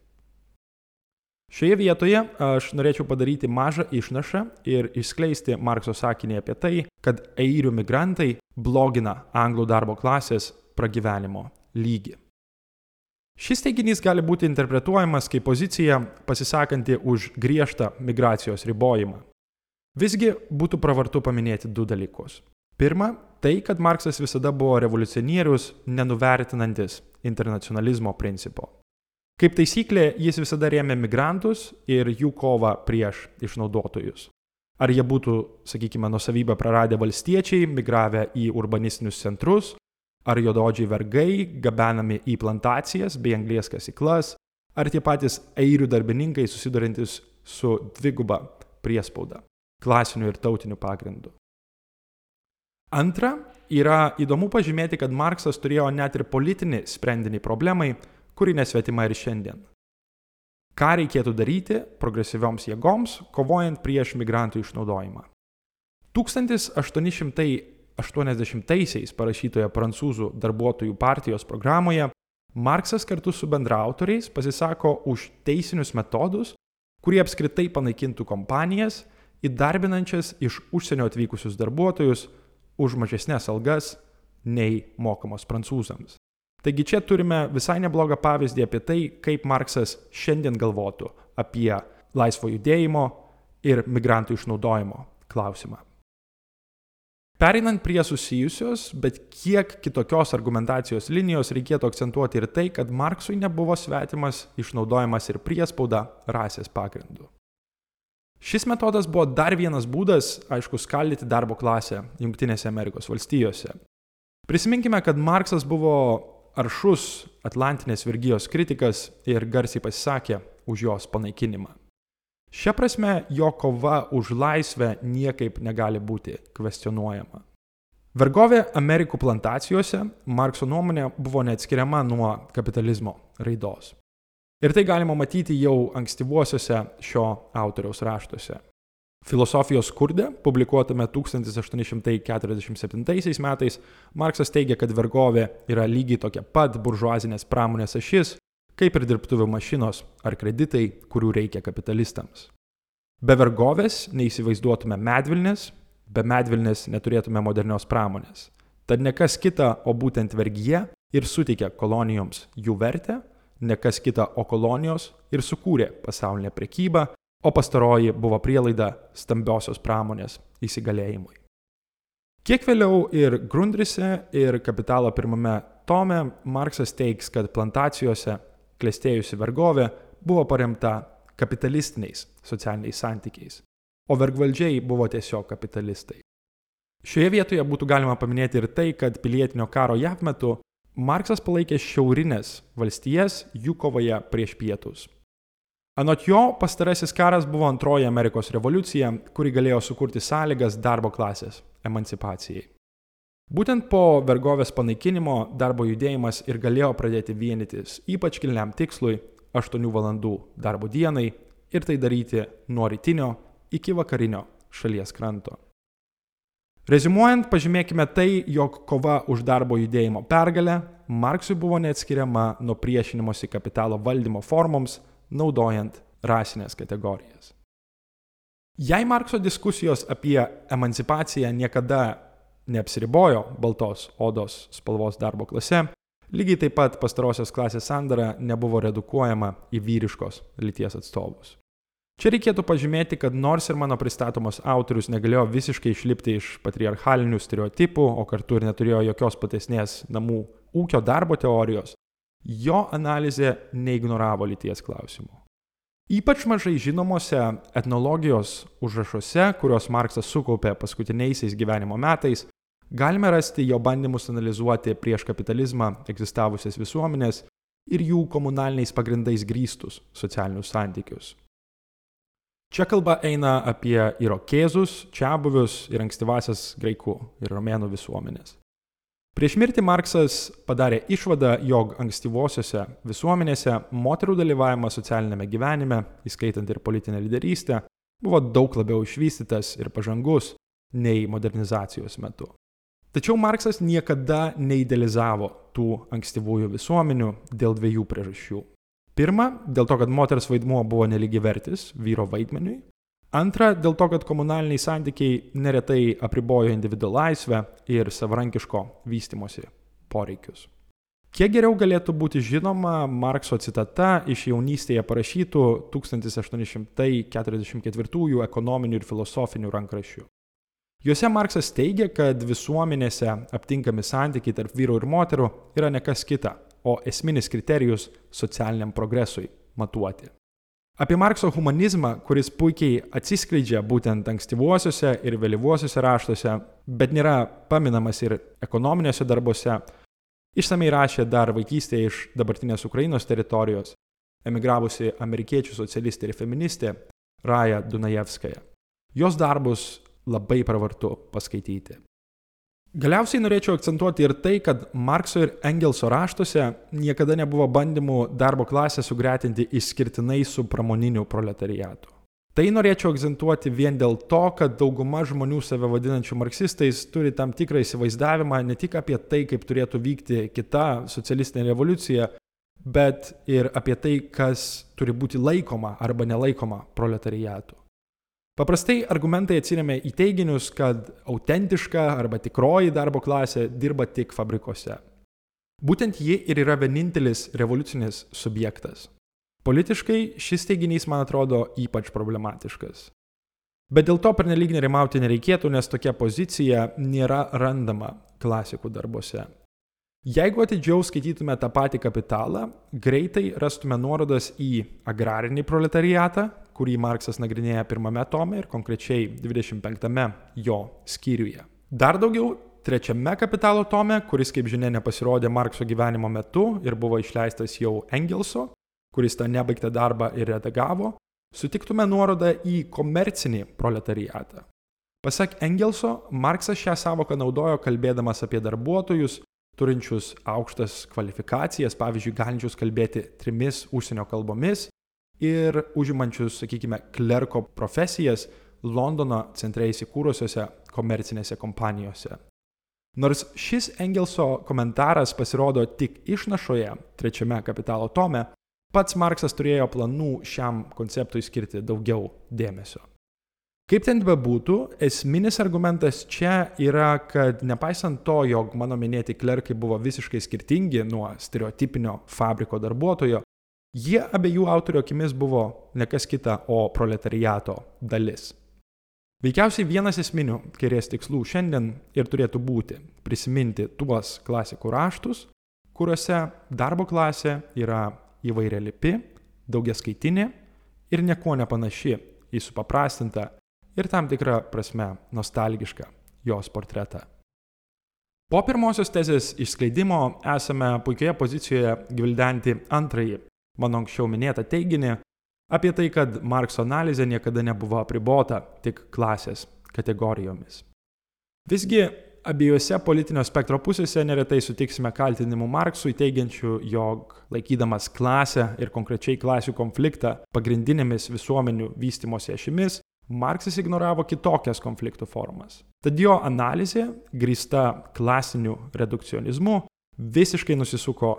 [SPEAKER 1] Šioje vietoje aš norėčiau padaryti mažą išnašą ir išskleisti Markso sakinį apie tai, kad airių migrantai blogina anglų darbo klasės pragyvenimo lygį. Šis teiginys gali būti interpretuojamas kaip pozicija pasisakanti už griežtą migracijos ribojimą. Visgi būtų pravartu paminėti du dalykus. Pirma, tai, kad Marksas visada buvo revoliucionierius, nenuvertinantis internacionalizmo principo. Kaip taisyklė, jis visada rėmė migrantus ir jų kovą prieš išnaudotojus. Ar jie būtų, sakykime, nusavybę praradę valstiečiai, migravę į urbanistinius centrus, ar juododžiai vergai, gabenami į plantacijas bei anglės kasyklas, ar tie patys airių darbininkai susidurintis su dviguba priespauda - klasiniu ir tautiniu pagrindu. Antra, yra įdomu pažymėti, kad Marksas turėjo net ir politinį sprendinį problemai, kuri nesvetima ir šiandien. Ką reikėtų daryti progresyvioms jėgoms, kovojant prieš migrantų išnaudojimą? 1880-aisiais parašytoje Prancūzų darbuotojų partijos programoje Marksas kartu su bendraautoriais pasisako už teisinius metodus, kurie apskritai panaikintų kompanijas, įdarbinančias iš užsienio atvykusius darbuotojus už mažesnės algas nei mokamos prancūzams. Taigi čia turime visai neblogą pavyzdį apie tai, kaip Marksas šiandien galvotų apie laisvo judėjimo ir migrantų išnaudojimo klausimą. Pereinant prie susijusios, bet kiek kitokios argumentacijos linijos, reikėtų akcentuoti ir tai, kad Marksui nebuvo svetimas išnaudojimas ir priespauda rasės pagrindu. Šis metodas buvo dar vienas būdas, aišku, skaldyti darbo klasę Junktinėse Amerikos valstijose. Prisiminkime, kad Marksas buvo aršus Atlantinės vergyjos kritikas ir garsiai pasisakė už jos panaikinimą. Šia prasme, jo kova už laisvę niekaip negali būti kvestionuojama. Vergovė Amerikų plantacijose, Markso nuomonė, buvo neatskiriama nuo kapitalizmo raidos. Ir tai galima matyti jau ankstyvuosiuose šio autoriaus raštuose. Filosofijos skurde, publikuotame 1847 metais, Marksas teigia, kad vergovė yra lygiai tokia pat buržuazinės pramonės ašis, kaip ir dirbtuvių mašinos ar kreditai, kurių reikia kapitalistams. Be vergovės neįsivaizduotume medvilnės, be medvilnės neturėtume modernios pramonės. Tad ne kas kita, o būtent vergyje ir suteikia kolonijoms jų vertę, ne kas kita, o kolonijos ir sukūrė pasaulinę prekybą o pastaroji buvo prielaida stambiosios pramonės įsigalėjimui. Kiek vėliau ir Grundrise, ir Kapitalo pirmame tome Marksas teiks, kad plantacijose klėstėjusi vergovė buvo paremta kapitalistiniais socialiniais santykiais, o vergvaldžiai buvo tiesiog kapitalistai. Šioje vietoje būtų galima paminėti ir tai, kad pilietinio karo JAV metu Marksas palaikė šiaurinės valstijas jų kovoje prieš pietus. Anot jo, pastarasis karas buvo antroji Amerikos revoliucija, kuri galėjo sukurti sąlygas darbo klasės emancipacijai. Būtent po vergovės panaikinimo darbo judėjimas ir galėjo pradėti vienytis ypač kilniam tikslui - 8 valandų darbo dienai ir tai daryti nuo rytinio iki vakarinio šalies kranto. Rezimuojant, pažymėkime tai, jog kova už darbo judėjimo pergalę Marksui buvo neatskiriama nuo priešinimosi kapitalo valdymo formoms, naudojant rasinės kategorijas. Jei Markso diskusijos apie emancipaciją niekada neapsiribojo baltos odos spalvos darbo klase, lygiai taip pat pastarosios klasės sandara nebuvo redukuojama į vyriškos lyties atstovus. Čia reikėtų pažymėti, kad nors ir mano pristatomas autorius negalėjo visiškai išlipti iš patriarchalinių stereotipų, o kartu ir neturėjo jokios platesnės namų ūkio darbo teorijos, jo analizė neignoravo lyties klausimų. Ypač mažai žinomose etnologijos užrašuose, kuriuos Marksas sukaupė paskutiniaisiais gyvenimo metais, galime rasti jo bandymus analizuoti prieš kapitalizmą egzistavusias visuomenės ir jų komunaliniais pagrindais grįstus socialinius santykius. Čia kalba eina apie irokėzus, čiabuvius ir ankstyvasias graikų ir romėnų visuomenės. Prieš mirtį Marksas padarė išvadą, jog ankstyvosiose visuomenėse moterų dalyvavimas socialinėme gyvenime, įskaitant ir politinę lyderystę, buvo daug labiau išvystytas ir pažangus nei modernizacijos metu. Tačiau Marksas niekada neidealizavo tų ankstyvųjų visuomenių dėl dviejų priežasčių. Pirma, dėl to, kad moters vaidmuo buvo nelygivertis vyro vaidmeniui. Antra, dėl to, kad komunaliniai santykiai neretai apribojo individuo laisvę ir savarankiško vystimosi poreikius. Kiek geriau galėtų būti žinoma Markso citata iš jaunystėje parašytų 1844 ekonominių ir filosofinių rankraščių. Juose Marksas teigia, kad visuomenėse aptinkami santykiai tarp vyrų ir moterų yra nekas kita o esminis kriterijus socialiniam progresui matuoti. Apie Markso humanizmą, kuris puikiai atsiskleidžia būtent ankstyvuosiuose ir vėlyvuosiuose raštuose, bet nėra paminamas ir ekonominiuose darbuose, išsamei rašė dar vaikystėje iš dabartinės Ukrainos teritorijos, emigravusi amerikiečių socialistė ir feministė Raja Dunajevskaja. Jos darbus labai pravartu paskaityti. Galiausiai norėčiau akcentuoti ir tai, kad Markso ir Engelso raštuose niekada nebuvo bandymų darbo klasę sugretinti išskirtinai su pramoniniu proletariatu. Tai norėčiau akcentuoti vien dėl to, kad dauguma žmonių save vadinančių marksistais turi tam tikrą įsivaizdavimą ne tik apie tai, kaip turėtų vykti kita socialistinė revoliucija, bet ir apie tai, kas turi būti laikoma arba nelaikoma proletariatu. Paprastai argumentai atsiriamia į teiginius, kad autentiška arba tikroji darbo klasė dirba tik fabrikuose. Būtent ji ir yra vienintelis revoliucinis subjektas. Politiškai šis teiginys man atrodo ypač problematiškas. Bet dėl to pernelyg nerimauti nereikėtų, nes tokia pozicija nėra randama klasikų darbuose. Jeigu atidžiau skaitytume tą patį kapitalą, greitai rastume nuorodas į agrarinį proletariatą, kurį Marksas nagrinėja pirmame tome ir konkrečiai 25 jo skyriuje. Dar daugiau trečiame kapitalo tome, kuris, kaip žinia, nepasirodė Markso gyvenimo metu ir buvo išleistas jau Engelso, kuris tą nebaigtą darbą ir redagavo, sutiktume nuorodą į komercinį proletariatą. Pasak Engelso, Marksas šią savoką naudojo kalbėdamas apie darbuotojus, turinčius aukštas kvalifikacijas, pavyzdžiui, galinčius kalbėti trimis užsienio kalbomis ir užimančius, sakykime, klerko profesijas Londono centre įsikūrusiose komercinėse kompanijose. Nors šis Engelso komentaras pasirodo tik išnašoje, trečiame kapitalo tome, pats Marksas turėjo planų šiam konceptui skirti daugiau dėmesio. Kaip ten bebūtų, esminis argumentas čia yra, kad nepaisant to, jog mano minėti klerkai buvo visiškai skirtingi nuo stereotipinio fabriko darbuotojo, Jie abiejų autorių akimis buvo nekas kita, o proletariato dalis. Veikiausiai vienas esminių kairės tikslų šiandien ir turėtų būti prisiminti tuos klasikų raštus, kuriuose darbo klasė yra įvairia lipi, daugia skaitinė ir nieko nepanaši į supaprastintą ir tam tikrą prasme nostalgišką jos portretą. Po pirmosios tezės išskleidimo esame puikioje pozicijoje gvildenti antrąjį mano anksčiau minėtą teiginį apie tai, kad Markso analizė niekada nebuvo apribota tik klasės kategorijomis. Visgi abiejose politinio spektro pusėse neretai sutiksime kaltinimų Marksui teigiančių, jog laikydamas klasę ir konkrečiai klasių konfliktą pagrindinėmis visuomenių vystimosi ašimis, Marksas ignoravo kitokias konfliktų formas. Tad jo analizė, grįsta klasiniu redukcionizmu, visiškai nusisuko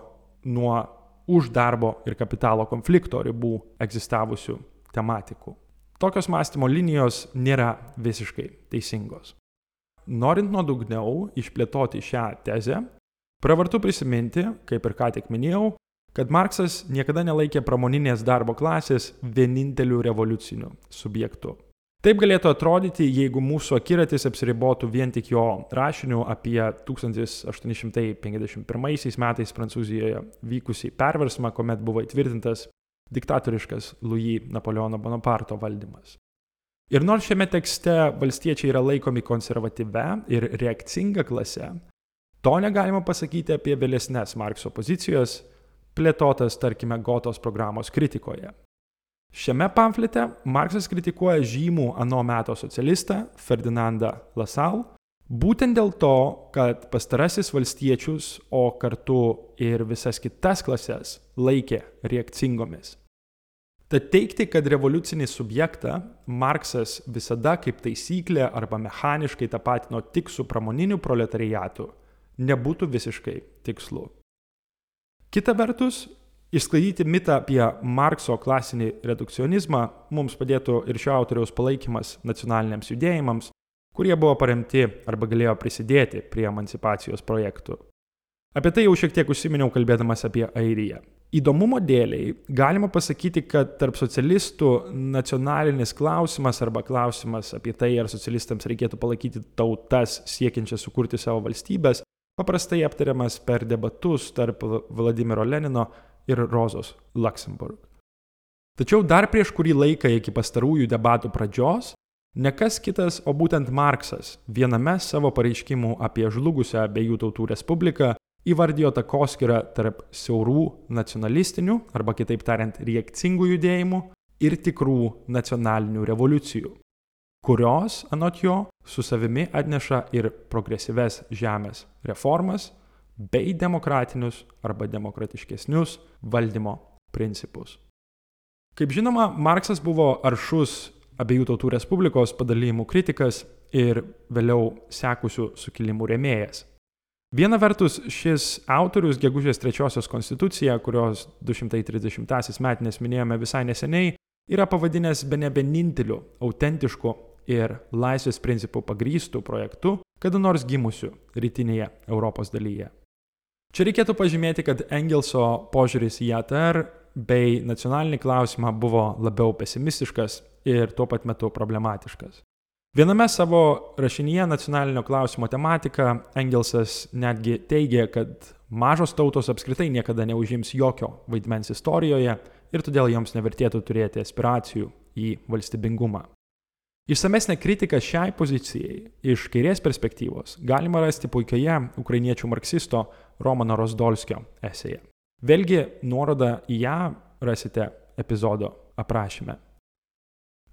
[SPEAKER 1] nuo už darbo ir kapitalo konflikto ribų egzistavusių tematikų. Tokios mąstymo linijos nėra visiškai teisingos. Norint nuodugniau išplėtoti šią tezę, pravartu prisiminti, kaip ir ką tik minėjau, kad Marksas niekada nelaikė pramoninės darbo klasės vieninteliu revoliuciniu subjektu. Taip galėtų atrodyti, jeigu mūsų akiratis apsiribotų vien tik jo rašiniu apie 1851 metais Prancūzijoje vykusį perversmą, kuomet buvo įtvirtintas diktatoriškas Louis Napoleono Bonaparto valdymas. Ir nors šiame tekste valstiečiai yra laikomi konservatyve ir reakcinga klase, to negalima pasakyti apie vėlesnės Markso pozicijos, plėtotas, tarkime, Gotos programos kritikoje. Šiame pamflete Marksas kritikuoja žymų ano meto socialistą Ferdinandą Lasal, būtent dėl to, kad pastarasis valstiečius, o kartu ir visas kitas klases laikė reakcingomis. Tad teikti, kad revoliucinį subjektą Marksas visada kaip taisyklė arba mechaniškai tapatino tik su pramoniniu proletariatu, nebūtų visiškai tikslu. Kita vertus, Išsklaidyti mitą apie Markso klasinį redukcionizmą mums padėtų ir šio autoriaus palaikymas nacionaliniams judėjimams, kurie buvo paremti arba galėjo prisidėti prie emancipacijos projektų. Apie tai jau šiek tiek užsiminiau kalbėdamas apie Airiją. Įdomumo dėliai galima pasakyti, kad tarp socialistų nacionalinis klausimas arba klausimas apie tai, ar socialistams reikėtų palaikyti tautas siekiančias sukurti savo valstybės, paprastai aptariamas per debatus tarp Vladimiro Lenino ir Rozos Luxemburg. Tačiau dar prieš kurį laiką iki pastarųjų debatų pradžios, ne kas kitas, o būtent Marksas viename savo pareiškimų apie žlugusią abiejų tautų respubliką įvardijo takoskirą tarp siaurų nacionalistinių, arba kitaip tariant, reakcingų judėjimų ir tikrų nacionalinių revoliucijų, kurios, anot jo, su savimi atneša ir progresyves žemės reformas, bei demokratinius arba demokratiškesnius valdymo principus. Kaip žinoma, Marksas buvo aršus abiejų tautų respublikos padalymų kritikas ir vėliau sekusių sukilimų rėmėjas. Viena vertus, šis autorius gegužės trečiosios konstituciją, kurios 230-asis metinės minėjome visai neseniai, yra pavadinęs be ne vieninteliu autentišku ir laisvės principų pagrystų projektu, kada nors gimusiu rytinėje Europos dalyje. Čia reikėtų pažymėti, kad Engelso požiūris į ATR bei nacionalinį klausimą buvo labiau pesimistiškas ir tuo pat metu problematiškas. Viename savo rašinyje nacionalinio klausimo tematika Engelsas netgi teigė, kad mažos tautos apskritai niekada neužims jokio vaidmens istorijoje ir todėl joms nevertėtų turėti aspiracijų į valstybingumą. Išsamesnę kritiką šiai pozicijai iš kairės perspektyvos galima rasti puikioje ukrainiečių marksisto Romano Rosdolskio esėje. Vėlgi nuorodą į ją rasite epizodo aprašyme.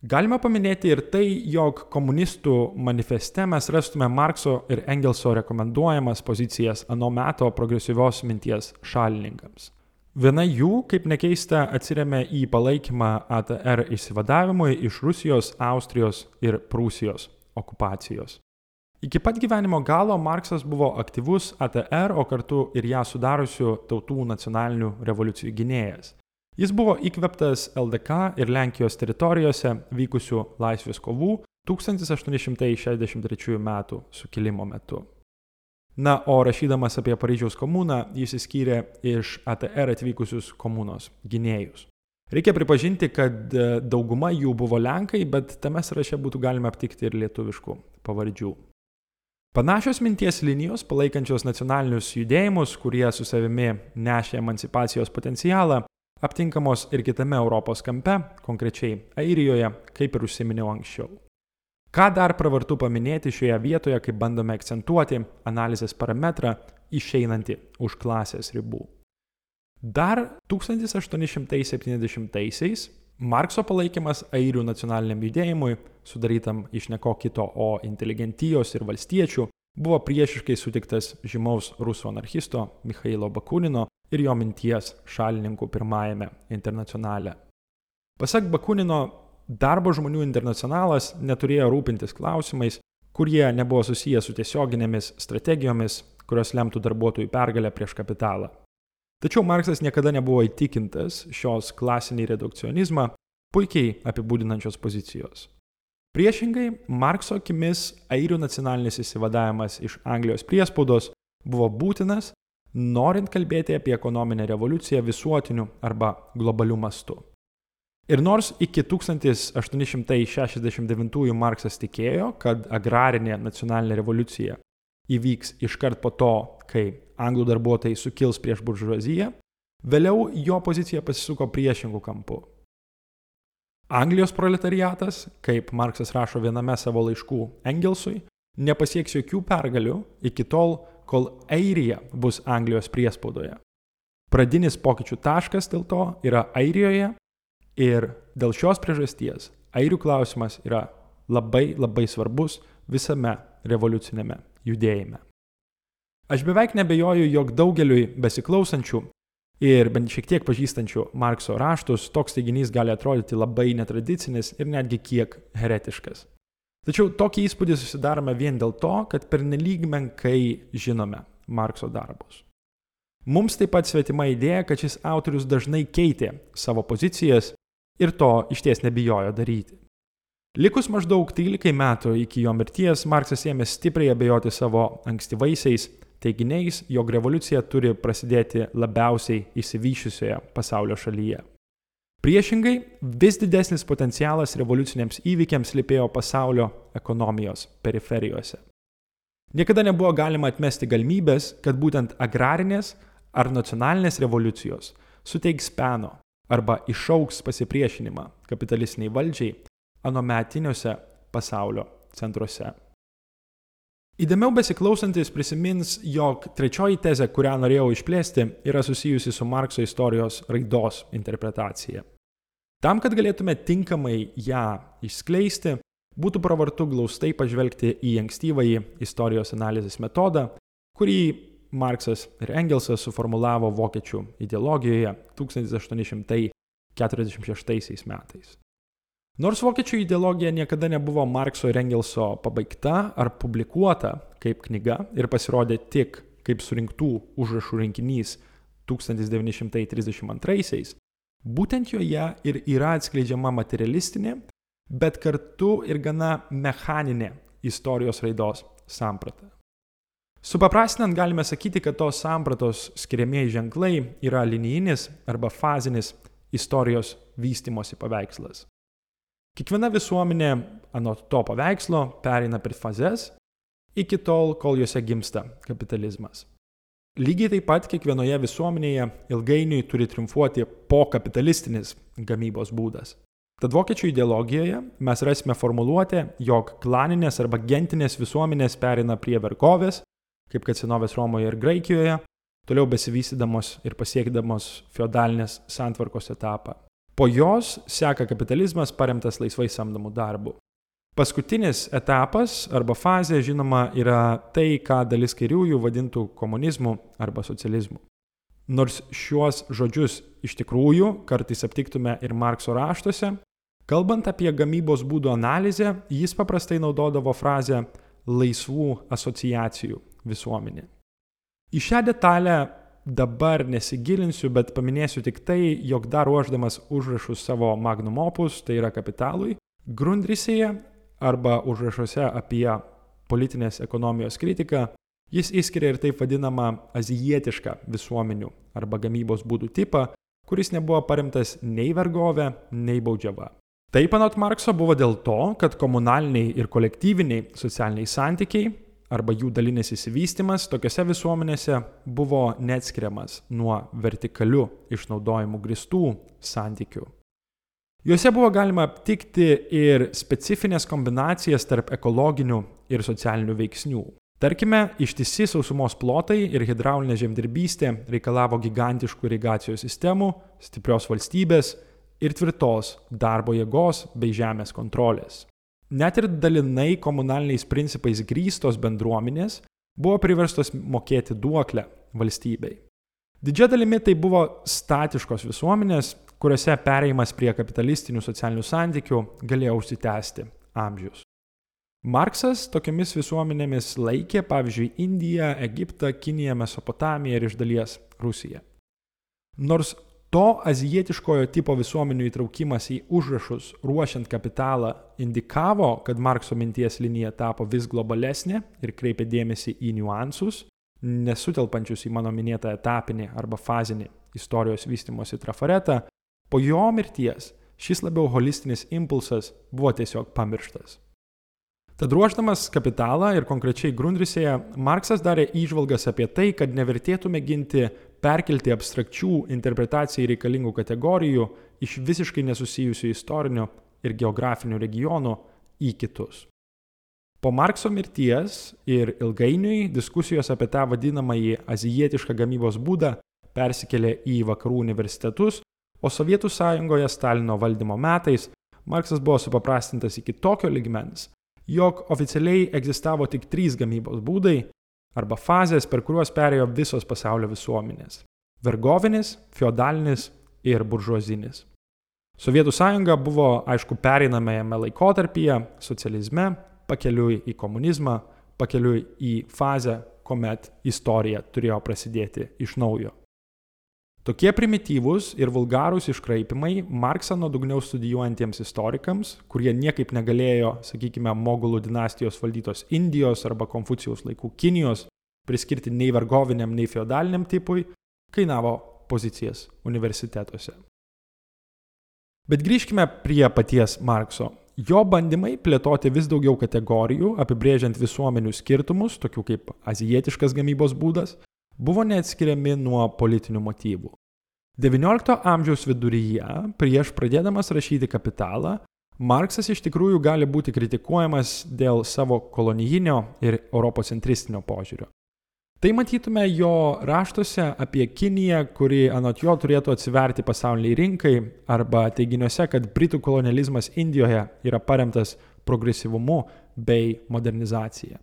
[SPEAKER 1] Galima paminėti ir tai, jog komunistų manifeste mes rastume Markso ir Engelso rekomenduojamas pozicijas ano meto progresyvios minties šalininkams. Viena jų, kaip nekeista, atsiriame į palaikymą ATR išsivadavimui iš Rusijos, Austrijos ir Prūsijos okupacijos. Iki pat gyvenimo galo Marksas buvo aktyvus ATR, o kartu ir ją sudariusių tautų nacionalinių revoliucijų gynėjas. Jis buvo įkveptas LDK ir Lenkijos teritorijose vykusių laisvės kovų 1863 m. sukilimo metu. Na, o rašydamas apie Paryžiaus komuną, jis įskyrė iš ATR atvykusius komunos gynėjus. Reikia pripažinti, kad e, dauguma jų buvo lenkai, bet tame sąraše būtų galima aptikti ir lietuviškų pavardžių. Panašios minties linijos, palaikančios nacionalinius judėjimus, kurie su savimi nešė emancipacijos potencialą, aptinkamos ir kitame Europos kampe, konkrečiai Airijoje, kaip ir užsiminiau anksčiau. Ką dar pravartu paminėti šioje vietoje, kai bandome akcentuoti analizės parametrą išeinantį už klasės ribų. Dar 1870-aisiais Markso palaikymas airių nacionaliniam judėjimui, sudarytam iš neko kito, o inteligentijos ir valstiečių, buvo priešiškai sutiktas žymaus rusų anarchisto Mikhailo Bakunino ir jo minties šalininkų pirmajame internacionale. Pasak Bakunino, darbo žmonių internacionalas neturėjo rūpintis klausimais, kurie nebuvo susiję su tiesioginėmis strategijomis, kurios lemtų darbuotojų pergalę prieš kapitalą. Tačiau Marksas niekada nebuvo įtikintas šios klasinį redukcionizmą puikiai apibūdinančios pozicijos. Priešingai, Markso akimis airių nacionalinis įsivadavimas iš Anglijos priespaudos buvo būtinas, norint kalbėti apie ekonominę revoliuciją visuotiniu arba globaliu mastu. Ir nors iki 1869 Marksas tikėjo, kad agrarinė nacionalinė revoliucija įvyks iškart po to, kai anglų darbuotojai sukils prieš buržuaziją, vėliau jo pozicija pasisuko priešingų kampų. Anglijos proletariatas, kaip Marksas rašo viename savo laiškų Engelsui, nepasieks jokių pergalių iki tol, kol Airija bus Anglijos priespaudoje. Pradinis pokyčių taškas dėl to yra Airijoje ir dėl šios priežasties airių klausimas yra labai labai svarbus visame revoliucinėme judėjime. Aš beveik nebejoju, jog daugeliui besiklausančių ir bent šiek tiek pažįstančių Markso raštus toks teiginys gali atrodyti labai netradicinis ir netgi kiek heretiškas. Tačiau tokį įspūdį susidarome vien dėl to, kad pernelyg menkai žinome Markso darbus. Mums taip pat svetima idėja, kad šis autorius dažnai keitė savo pozicijas ir to iš ties nebijojo daryti. Likus maždaug 13 metų iki jo mirties, Marksas ėmė stipriai abejoti savo ankstyvaisiais teiginiais, jog revoliucija turi prasidėti labiausiai įsivyšiusioje pasaulio šalyje. Priešingai, vis didesnis potencialas revoliuciniams įvykiams lipėjo pasaulio ekonomijos periferijose. Niekada nebuvo galima atmesti galimybės, kad būtent agrarinės ar nacionalinės revoliucijos suteiks peno arba išauks pasipriešinimą kapitalistiniai valdžiai anometiniuose pasaulio centruose. Įdėmiau besiklausantis prisimins, jog trečioji tezė, kurią norėjau išplėsti, yra susijusi su Markso istorijos raidos interpretacija. Tam, kad galėtume tinkamai ją išskleisti, būtų pravartu glaustai pažvelgti į ankstyvąjį istorijos analizės metodą, kurį Marksas ir Engelsas suformulavo vokiečių ideologijoje 1846 metais. Nors vokiečių ideologija niekada nebuvo Markso ir Engelso pabaigta ar publikuota kaip knyga ir pasirodė tik kaip surinktų užrašų rinkinys 1932-aisiais, būtent joje ir yra atskleidžiama materialistinė, bet kartu ir gana mechaninė istorijos raidos samprata. Supaprastinant galime sakyti, kad tos sampratos skiriamieji ženklai yra linijinis arba fazinis istorijos vystimosi paveikslas. Kiekviena visuomenė anot to paveikslo pereina per fazes iki tol, kol juose gimsta kapitalizmas. Lygiai taip pat kiekvienoje visuomenėje ilgainiui turi triumfuoti pokapitalistinis gamybos būdas. Tad vokiečių ideologijoje mes rasime formuluotę, jog klaninės arba gentinės visuomenės pereina prie vergovės, kaip kad senovės Romoje ir Graikijoje, toliau besivystydamos ir pasiekdamos feodalinės santvarkos etapą. Po jos seka kapitalizmas paremtas laisvai samdomų darbų. Paskutinis etapas arba fazė, žinoma, yra tai, ką dalis kairiųjų vadintų komunizmu arba socializmu. Nors šiuos žodžius iš tikrųjų kartais aptiktume ir Markso raštuose, kalbant apie gamybos būdų analizę, jis paprastai naudodavo frazę laisvų asociacijų visuomenė. Į šią detalę dabar nesigilinsiu, bet paminėsiu tik tai, jog dar ruoždamas užrašus savo magnum opus, tai yra kapitalui, Grundrisėje arba užrašuose apie politinės ekonomijos kritiką, jis įskiria ir taip vadinamą azijietišką visuomenių arba gamybos būdų tipą, kuris nebuvo paremtas nei vergovė, nei baudžiava. Taip anot Markso buvo dėl to, kad komunaliniai ir kolektyviniai socialiniai santykiai arba jų dalinis įsivystimas tokiose visuomenėse buvo neatskiriamas nuo vertikalių išnaudojimu gristų santykių. Juose buvo galima aptikti ir specifines kombinacijas tarp ekologinių ir socialinių veiksnių. Tarkime, ištisi sausumos plotai ir hidraulinė žemdirbystė reikalavo gigantiškų irigacijos sistemų, stiprios valstybės ir tvirtos darbo jėgos bei žemės kontrolės. Net ir dalinai komunaliniais principais grįstos bendruomenės buvo priverstos mokėti duoklę valstybei. Didžia dalimi tai buvo statiškos visuomenės, kuriuose pereimas prie kapitalistinių socialinių santykių galėjo užsitęsti amžius. Marksas tokiamis visuomenėmis laikė, pavyzdžiui, Indiją, Egiptą, Kiniją, Mesopotamiją ir iš dalies Rusiją. Nors to azijietiškojo tipo visuomenių įtraukimas į užrašus ruošiant kapitalą indikavo, kad Markso minties linija tapo vis globalesnė ir kreipė dėmesį į niuansus, nesutelpančius į mano minėtą etapinį arba fazinį istorijos vystimosi trafaretą, po jo mirties šis labiau holistinis impulsas buvo tiesiog pamirštas. Tad ruoždamas kapitalą ir konkrečiai Grundrisėje, Marksas darė įžvalgas apie tai, kad nevertėtų mėginti perkelti abstrakčių interpretacijai reikalingų kategorijų iš visiškai nesusijusių istorinių ir geografinių regionų į kitus. Po Markso mirties ir ilgainiui diskusijos apie tą vadinamąjį azijietišką gamybos būdą persikėlė į vakarų universitetus, o Sovietų sąjungoje Stalino valdymo metais Marksas buvo supaprastintas iki tokio ligmens, jog oficialiai egzistavo tik trys gamybos būdai arba fazės, per kuriuos perėjo visos pasaulio visuomenės - vergovinis, feodalinis ir buržuozinis. Sovietų sąjunga buvo, aišku, pereinamajame laikotarpyje, socializme, pakeliui į komunizmą, pakeliui į fazę, kuomet istorija turėjo prasidėti iš naujo. Tokie primityvūs ir vulgarūs iškraipimai Marksą nuodugniau studijuojantiems istorikams, kurie niekaip negalėjo, sakykime, Mogulų dinastijos valdytos Indijos arba Konfucijaus laikų Kinijos priskirti nei vergoviniam, nei feudaliniam tipui, kainavo pozicijas universitetuose. Bet grįžkime prie paties Markso. Jo bandymai plėtoti vis daugiau kategorijų, apibrėžiant visuomenių skirtumus, tokių kaip azijietiškas gamybos būdas, buvo neatskiriami nuo politinių motyvų. XIX amžiaus viduryje, prieš pradėdamas rašyti kapitalą, Marksas iš tikrųjų gali būti kritikuojamas dėl savo kolonijinio ir europocentristinio požiūrio. Tai matytume jo raštuose apie Kiniją, kuri anot jo turėtų atsiverti pasauliniai rinkai, arba teiginiuose, kad Britų kolonializmas Indijoje yra paremtas progresyvumu bei modernizacija.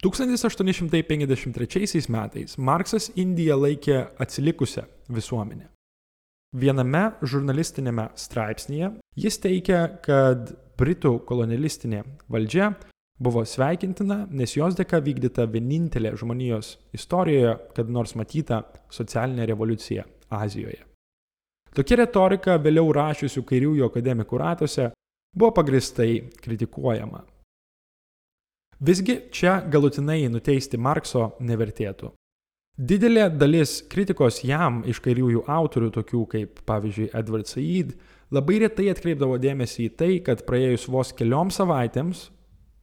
[SPEAKER 1] 1853 metais Marksas Indiją laikė atsilikusią visuomenę. Viename žurnalistinėme straipsnėje jis teigia, kad Britų kolonialistinė valdžia buvo sveikintina, nes jos dėka vykdyta vienintelė žmonijos istorijoje, kad nors matyta socialinė revoliucija Azijoje. Tokia retorika vėliau rašiusių kairiųjų akademikų ratuose buvo pagristai kritikuojama. Visgi čia galutinai nuteisti Markso nevertėtų. Didelė dalis kritikos jam iš kairiųjų autorių, tokių kaip pavyzdžiui Edward Said, labai retai atkreipdavo dėmesį į tai, kad praėjus vos kelioms savaitėms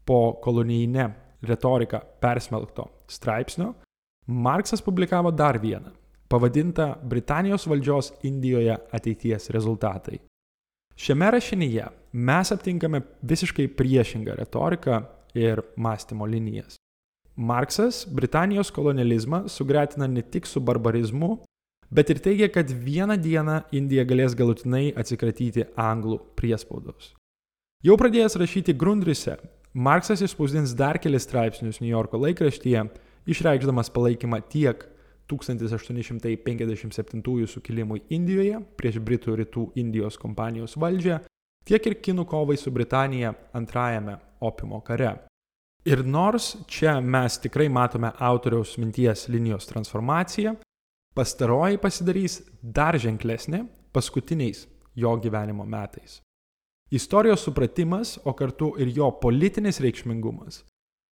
[SPEAKER 1] po kolonijinę retoriką persmelkto straipsnio, Marksas publikavo dar vieną, pavadintą Britanijos valdžios Indijoje ateities rezultatai. Šiame rašinyje mes aptinkame visiškai priešingą retoriką ir mąstymo linijas. Marksas Britanijos kolonializmą sugretina ne tik su barbarizmu, bet ir teigia, kad vieną dieną Indija galės galutinai atsikratyti anglų priespaudos. Jau pradėjęs rašyti Grundrise, Marksas išspausdins dar kelis straipsnius New Yorko laikraštyje, išreikšdamas palaikymą tiek 1857 sukilimui Indijoje prieš Britų rytų Indijos kompanijos valdžią, tiek ir kinų kovai su Britanija antrajame opimo kare. Ir nors čia mes tikrai matome autoriaus minties linijos transformaciją, pastaroji pasidarys dar ženklesnė paskutiniais jo gyvenimo metais. Istorijos supratimas, o kartu ir jo politinis reikšmingumas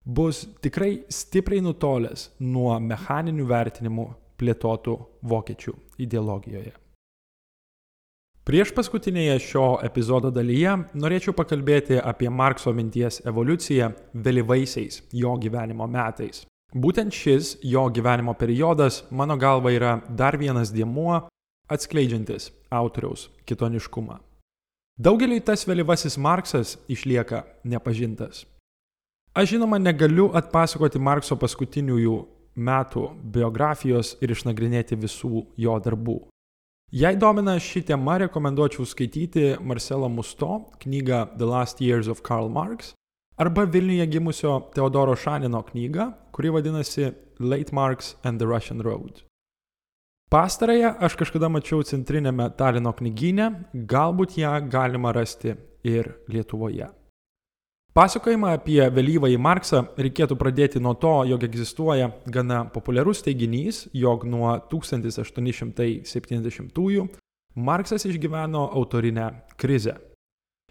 [SPEAKER 1] bus tikrai stipriai nutolęs nuo mechaninių vertinimų plėtotų vokiečių ideologijoje. Prieš paskutinėje šio epizodo dalyje norėčiau pakalbėti apie Markso minties evoliuciją vėlyvaisiais jo gyvenimo metais. Būtent šis jo gyvenimo periodas, mano galva, yra dar vienas dėmuo atskleidžiantis autoriaus kitoniškumą. Daugeliui tas vėlyvasis Marksas išlieka nepažintas. Aš žinoma negaliu atpasakoti Markso paskutiniųjų metų biografijos ir išnagrinėti visų jo darbų. Jei domina ši tema, rekomenduočiau skaityti Marcelo Musto knygą The Last Years of Karl Marx arba Vilniuje gimusio Teodoro Šanino knygą, kuri vadinasi Late Marx and the Russian Road. Pastarąją aš kažkada mačiau centrinėme Talino knygyne, galbūt ją galima rasti ir Lietuvoje. Pasakojimą apie vėlyvąjį Marksą reikėtų pradėti nuo to, jog egzistuoja gana populiarus teiginys, jog nuo 1870-ųjų Marksas išgyveno autorinę krizę.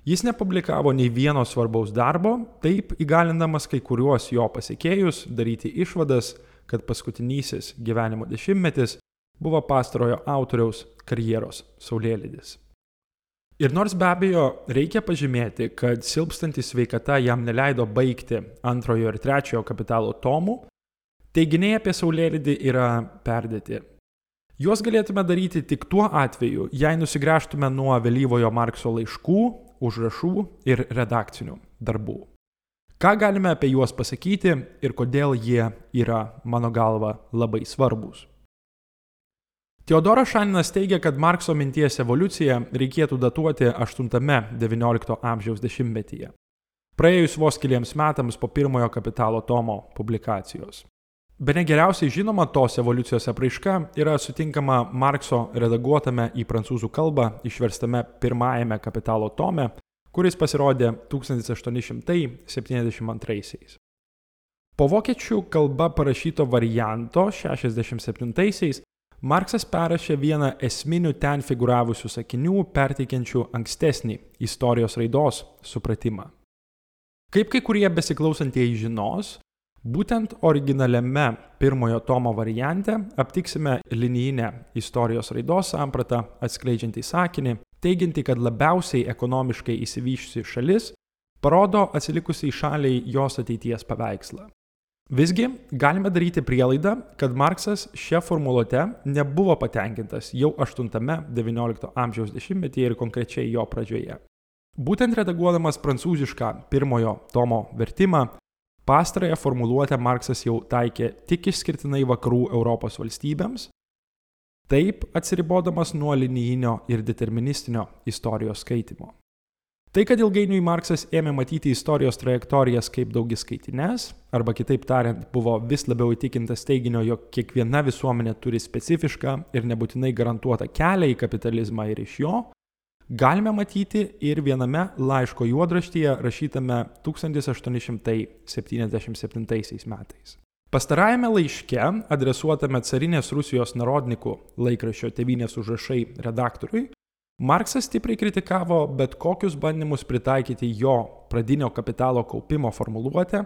[SPEAKER 1] Jis nepublikavo nei vieno svarbaus darbo, taip įgalindamas kai kuriuos jo pasiekėjus daryti išvadas, kad paskutinysis gyvenimo dešimtmetis buvo pastarojo autoriaus karjeros saulėlydis. Ir nors be abejo reikia pažymėti, kad silpstanti sveikata jam neleido baigti antrojo ir trečiojo kapitalo tomų, teiginiai apie saulėlydį yra perdėti. Juos galėtume daryti tik tuo atveju, jei nusigręžtume nuo vėlyvojo Markso laiškų, užrašų ir redakcinių darbų. Ką galime apie juos pasakyti ir kodėl jie yra, mano galva, labai svarbus. Teodoras Šaninas teigia, kad Markso minties evoliuciją reikėtų datuoti 8-19 amžiaus dešimtmetyje, praėjus vos keliems metams po pirmojo kapitalo tomo publikacijos. Bene geriausiai žinoma tos evoliucijos apraiška yra sutinkama Markso redaguotame į prancūzų kalbą išverstame pirmajame kapitalo tome, kuris pasirodė 1872. Po vokiečių kalba parašyto varianto 67-aisiais Marksas perrašė vieną esminių ten figuravusių sakinių, perteikiančių ankstesnį istorijos raidos supratimą. Kaip kai kurie besiklausantieji žinos, būtent originaliame pirmojo tomo variante aptiksime linijinę istorijos raidos sampratą atskleidžiantį sakinį, teigiantį, kad labiausiai ekonomiškai įsivyšusi šalis parodo atsilikusiai šaliai jos ateities paveikslą. Visgi galime daryti prielaidą, kad Marksas šią formuluotę nebuvo patenkintas jau 8-19 amžiaus dešimtmetyje ir konkrečiai jo pradžioje. Būtent redaguodamas prancūzišką pirmojo tomo vertimą, pastarąją formuluotę Marksas jau taikė tik išskirtinai vakarų Europos valstybėms, taip atsiribodamas nuo linijinio ir deterministinio istorijos skaitimo. Tai, kad ilgainiui Marksas ėmė matyti istorijos trajektorijas kaip daugiskaitines, arba kitaip tariant, buvo vis labiau įtikintas teiginio, jog kiekviena visuomenė turi specifišką ir nebūtinai garantuotą kelią į kapitalizmą ir iš jo, galime matyti ir viename laiško juodraštyje rašytame 1877 metais. Pastarajame laiške, adresuotame carinės Rusijos narodnikų laikraščio Tevinės užrašai redaktoriui, Marksas stipriai kritikavo bet kokius bandymus pritaikyti jo pradinio kapitalo kaupimo formuluotę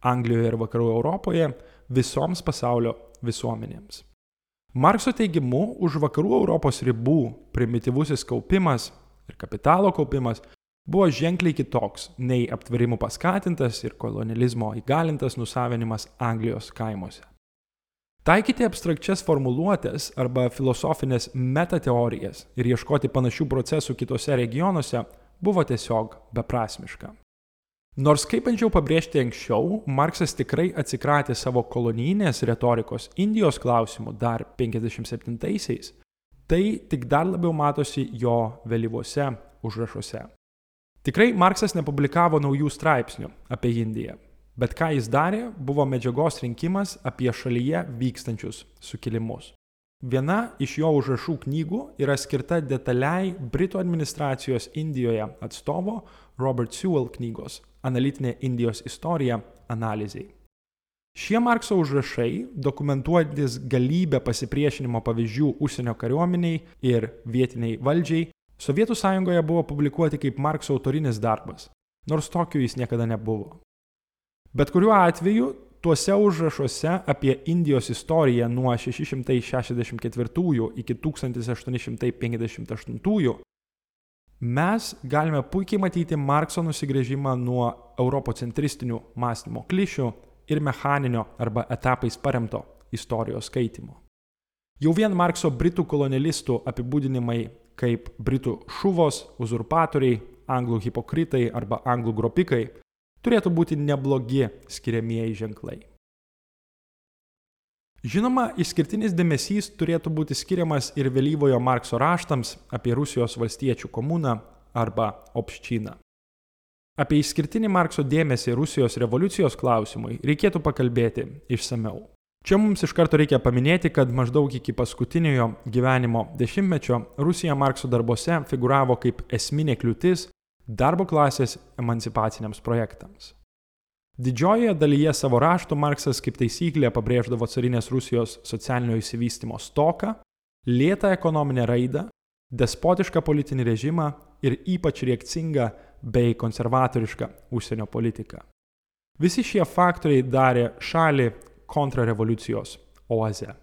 [SPEAKER 1] Anglijoje ir Vakarų Europoje visoms pasaulio visuomenėms. Markso teigimu, už Vakarų Europos ribų primityvusis kaupimas ir kapitalo kaupimas buvo ženkliai kitoks nei aptverimų paskatintas ir kolonializmo įgalintas nusavinimas Anglijos kaimuose. Taikyti abstrakčias formuluotės arba filosofinės metateorijas ir ieškoti panašių procesų kitose regionuose buvo tiesiog beprasmiška. Nors kaip bandžiau pabrėžti anksčiau, Marksas tikrai atsikratė savo kolonijinės retorikos Indijos klausimų dar 57-aisiais, tai tik dar labiau matosi jo vėlyvuose užrašuose. Tikrai Marksas nepublikavo naujų straipsnių apie Indiją, Bet ką jis darė, buvo medžiagos rinkimas apie šalyje vykstančius sukilimus. Viena iš jo užrašų knygų yra skirta detaliai Britų administracijos Indijoje atstovo Robert Sewell knygos Analitinė Indijos istorija analizai. Šie Markso užrašai, dokumentuojantis galybę pasipriešinimo pavyzdžių užsienio kariuomeniai ir vietiniai valdžiai, Sovietų sąjungoje buvo publikuoti kaip Markso autorinis darbas, nors tokiu jis niekada nebuvo. Bet kuriuo atveju tuose užrašuose apie Indijos istoriją nuo 664 iki 1858 mes galime puikiai matyti Markso nusigrėžimą nuo europocentristinių mąstymo klišių ir mechaninio arba etapais paremto istorijos skaitimo. Jau vien Markso britų kolonialistų apibūdinimai kaip britų šuvos, uzurpatoriai, anglų hipokritai arba anglų gropikai turėtų būti neblogi skiriamieji ženklai. Žinoma, išskirtinis dėmesys turėtų būti skiriamas ir vėlyvojo Markso raštams apie Rusijos valstiečių komuną arba opščiną. Apie išskirtinį Markso dėmesį Rusijos revoliucijos klausimui reikėtų pakalbėti išsameu. Čia mums iš karto reikia paminėti, kad maždaug iki paskutiniojo gyvenimo dešimtmečio Rusija Markso darbuose figuravo kaip esminė kliūtis darbo klasės emancipaciniams projektams. Didžiojoje dalyje savo raštų Marksas kaip taisyklė pabrėždavo carinės Rusijos socialinio įsivystimo stoką, lėtą ekonominę raidą, despotišką politinį režimą ir ypač reakcingą bei konservatorišką užsienio politiką. Visi šie faktoriai darė šalį kontrarevoliucijos oazę.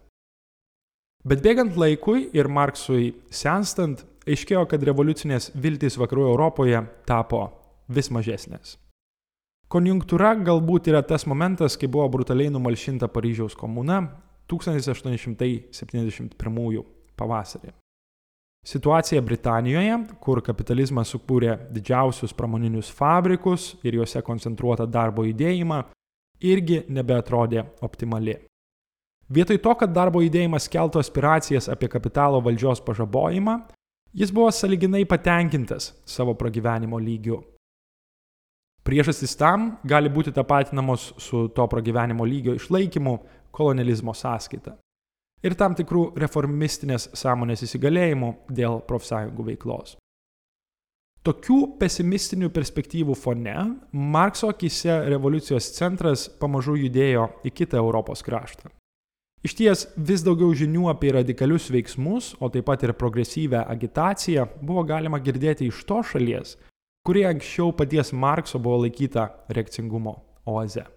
[SPEAKER 1] Bet bėgant laikui ir Marksui senstant, aiškėjo, kad revoliucinės viltys vakarų Europoje tapo vis mažesnės. Konjunktūra galbūt yra tas momentas, kai buvo brutaliai numalšinta Paryžiaus komuna 1871 pavasarį. Situacija Britanijoje, kur kapitalizmas sukūrė didžiausius pramoninius fabrikus ir juose koncentruotą darbo judėjimą, irgi nebeatrodė optimali. Vietoj to, kad darbo judėjimas keltų aspiracijas apie kapitalo valdžios pažabojimą, jis buvo saliginai patenkintas savo pragyvenimo lygiu Priežastys tam gali būti tapatinamos su to pragyvenimo lygio išlaikymu kolonializmo sąskaita ir tam tikrų reformistinės sąmonės įsigalėjimu dėl profsąjungų veiklos. Tokių pesimistinių perspektyvų fone Markso akise revoliucijos centras pamažu judėjo į kitą Europos kraštą. Iš ties vis daugiau žinių apie radikalius veiksmus, o taip pat ir progresyvę agitaciją buvo galima girdėti iš to šalies, kuri anksčiau paties Markso buvo laikyta reakcingumo oaze.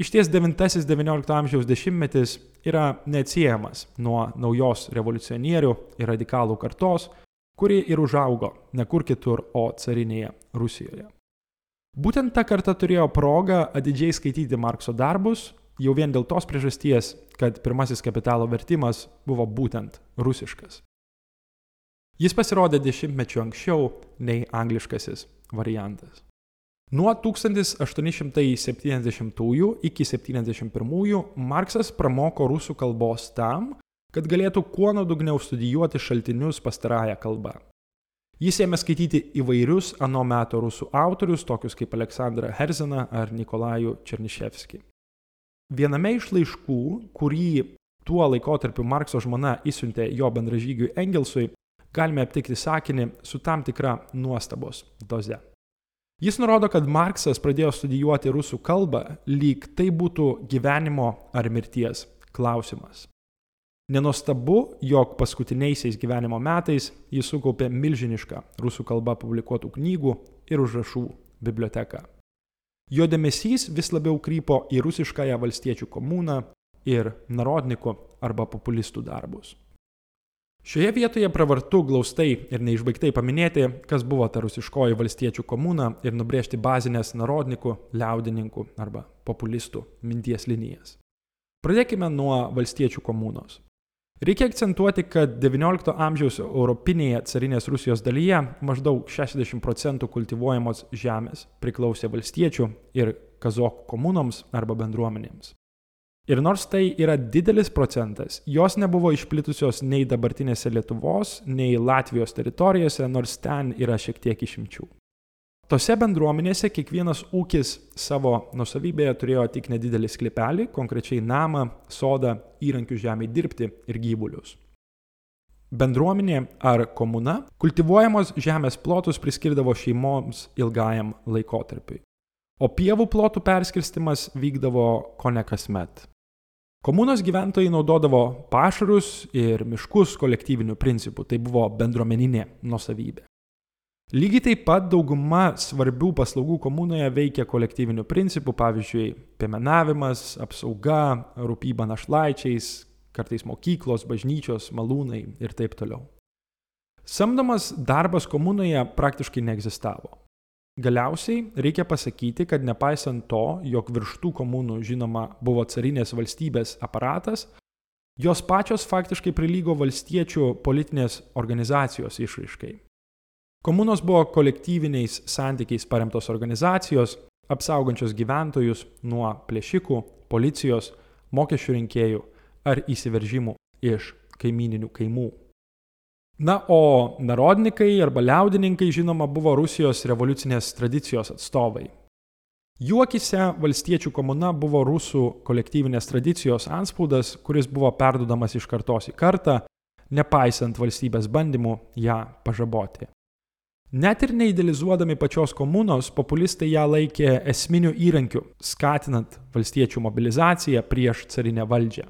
[SPEAKER 1] Iš ties 9-19 amžiaus dešimtmetis yra neatsiejamas nuo naujos revoliucionierių ir radikalų kartos, kuri ir užaugo ne kur kitur, o carinėje Rusijoje. Būtent ta karta turėjo progą atidžiai skaityti Markso darbus, jau vien dėl tos priežasties, kad pirmasis kapitalo vertimas buvo būtent rusiškas. Jis pasirodė dešimtmečiu anksčiau nei angliškasis variantas. Nuo 1870 iki 71 Marksas pramoko rusų kalbos tam, kad galėtų kuo nuodugniau studijuoti šaltinius pastarąją kalbą. Jis ėmė skaityti įvairius ano meto rusų autorius, tokius kaip Aleksandrą Herzeną ar Nikolajų Černiševskį. Viename iš laiškų, kurį tuo laikotarpiu Markso žmona įsiuntė jo bendražygiui Engelsui, galime aptikti sakinį su tam tikra nuostabos doze. Jis nurodo, kad Marksas pradėjo studijuoti rusų kalbą, lyg tai būtų gyvenimo ar mirties klausimas. Nenostabu, jog paskutiniaisiais gyvenimo metais jis sukaupė milžinišką rusų kalba publikuotų knygų ir užrašų biblioteką. Jo dėmesys vis labiau krypo į rusiškąją valstiečių komuną ir narodnikų arba populistų darbus. Šioje vietoje pravartu glaustai ir neišbaigtai paminėti, kas buvo ta rusiškoji valstiečių komuna ir nubrėžti bazinės narodnikų, liaudininkų arba populistų minties linijas. Pradėkime nuo valstiečių komunos. Reikia akcentuoti, kad XIX amžiaus europinėje carinės Rusijos dalyje maždaug 60 procentų kultivuojamos žemės priklausė valstiečių ir kazokų komunoms arba bendruomenėms. Ir nors tai yra didelis procentas, jos nebuvo išplitusios nei dabartinėse Lietuvos, nei Latvijos teritorijose, nors ten yra šiek tiek išimčių. Tose bendruomenėse kiekvienas ūkis savo nusavybėje turėjo tik nedidelį sklepelį, konkrečiai namą, sodą, įrankių žemai dirbti ir gyvulius. Bendruomenė ar komuna kultivuojamos žemės plotus priskirdavo šeimoms ilgajam laikotarpiui, o pievų plotų perskirstimas vykdavo ko ne kasmet. Komunos gyventojai naudodavo pašarus ir miškus kolektyviniu principu, tai buvo bendruomeninė nusavybė. Lygiai taip pat dauguma svarbių paslaugų komunoje veikia kolektyviniu principu, pavyzdžiui, piemenavimas, apsauga, rūpyba našlaičiais, kartais mokyklos, bažnyčios, malūnai ir taip toliau. Samdomas darbas komunoje praktiškai neegzistavo. Galiausiai reikia pasakyti, kad nepaisant to, jog virš tų komunų žinoma buvo carinės valstybės aparatas, jos pačios faktiškai prilygo valstiečių politinės organizacijos išraiškai. Komunos buvo kolektyviniais santykiais paremtos organizacijos, apsaugančios gyventojus nuo plėšikų, policijos, mokesčių rinkėjų ar įsiveržimų iš kaimininių kaimų. Na, o narodnikai arba liaudininkai, žinoma, buvo Rusijos revoliucinės tradicijos atstovai. Jų akise valstiečių komuna buvo rusų kolektyvinės tradicijos anspaudas, kuris buvo perduodamas iš kartos į kartą, nepaisant valstybės bandymų ją pažaboti. Net ir neidelizuodami pačios komunos, populistai ją laikė esminiu įrankiu, skatinant valstiečių mobilizaciją prieš carinę valdžią.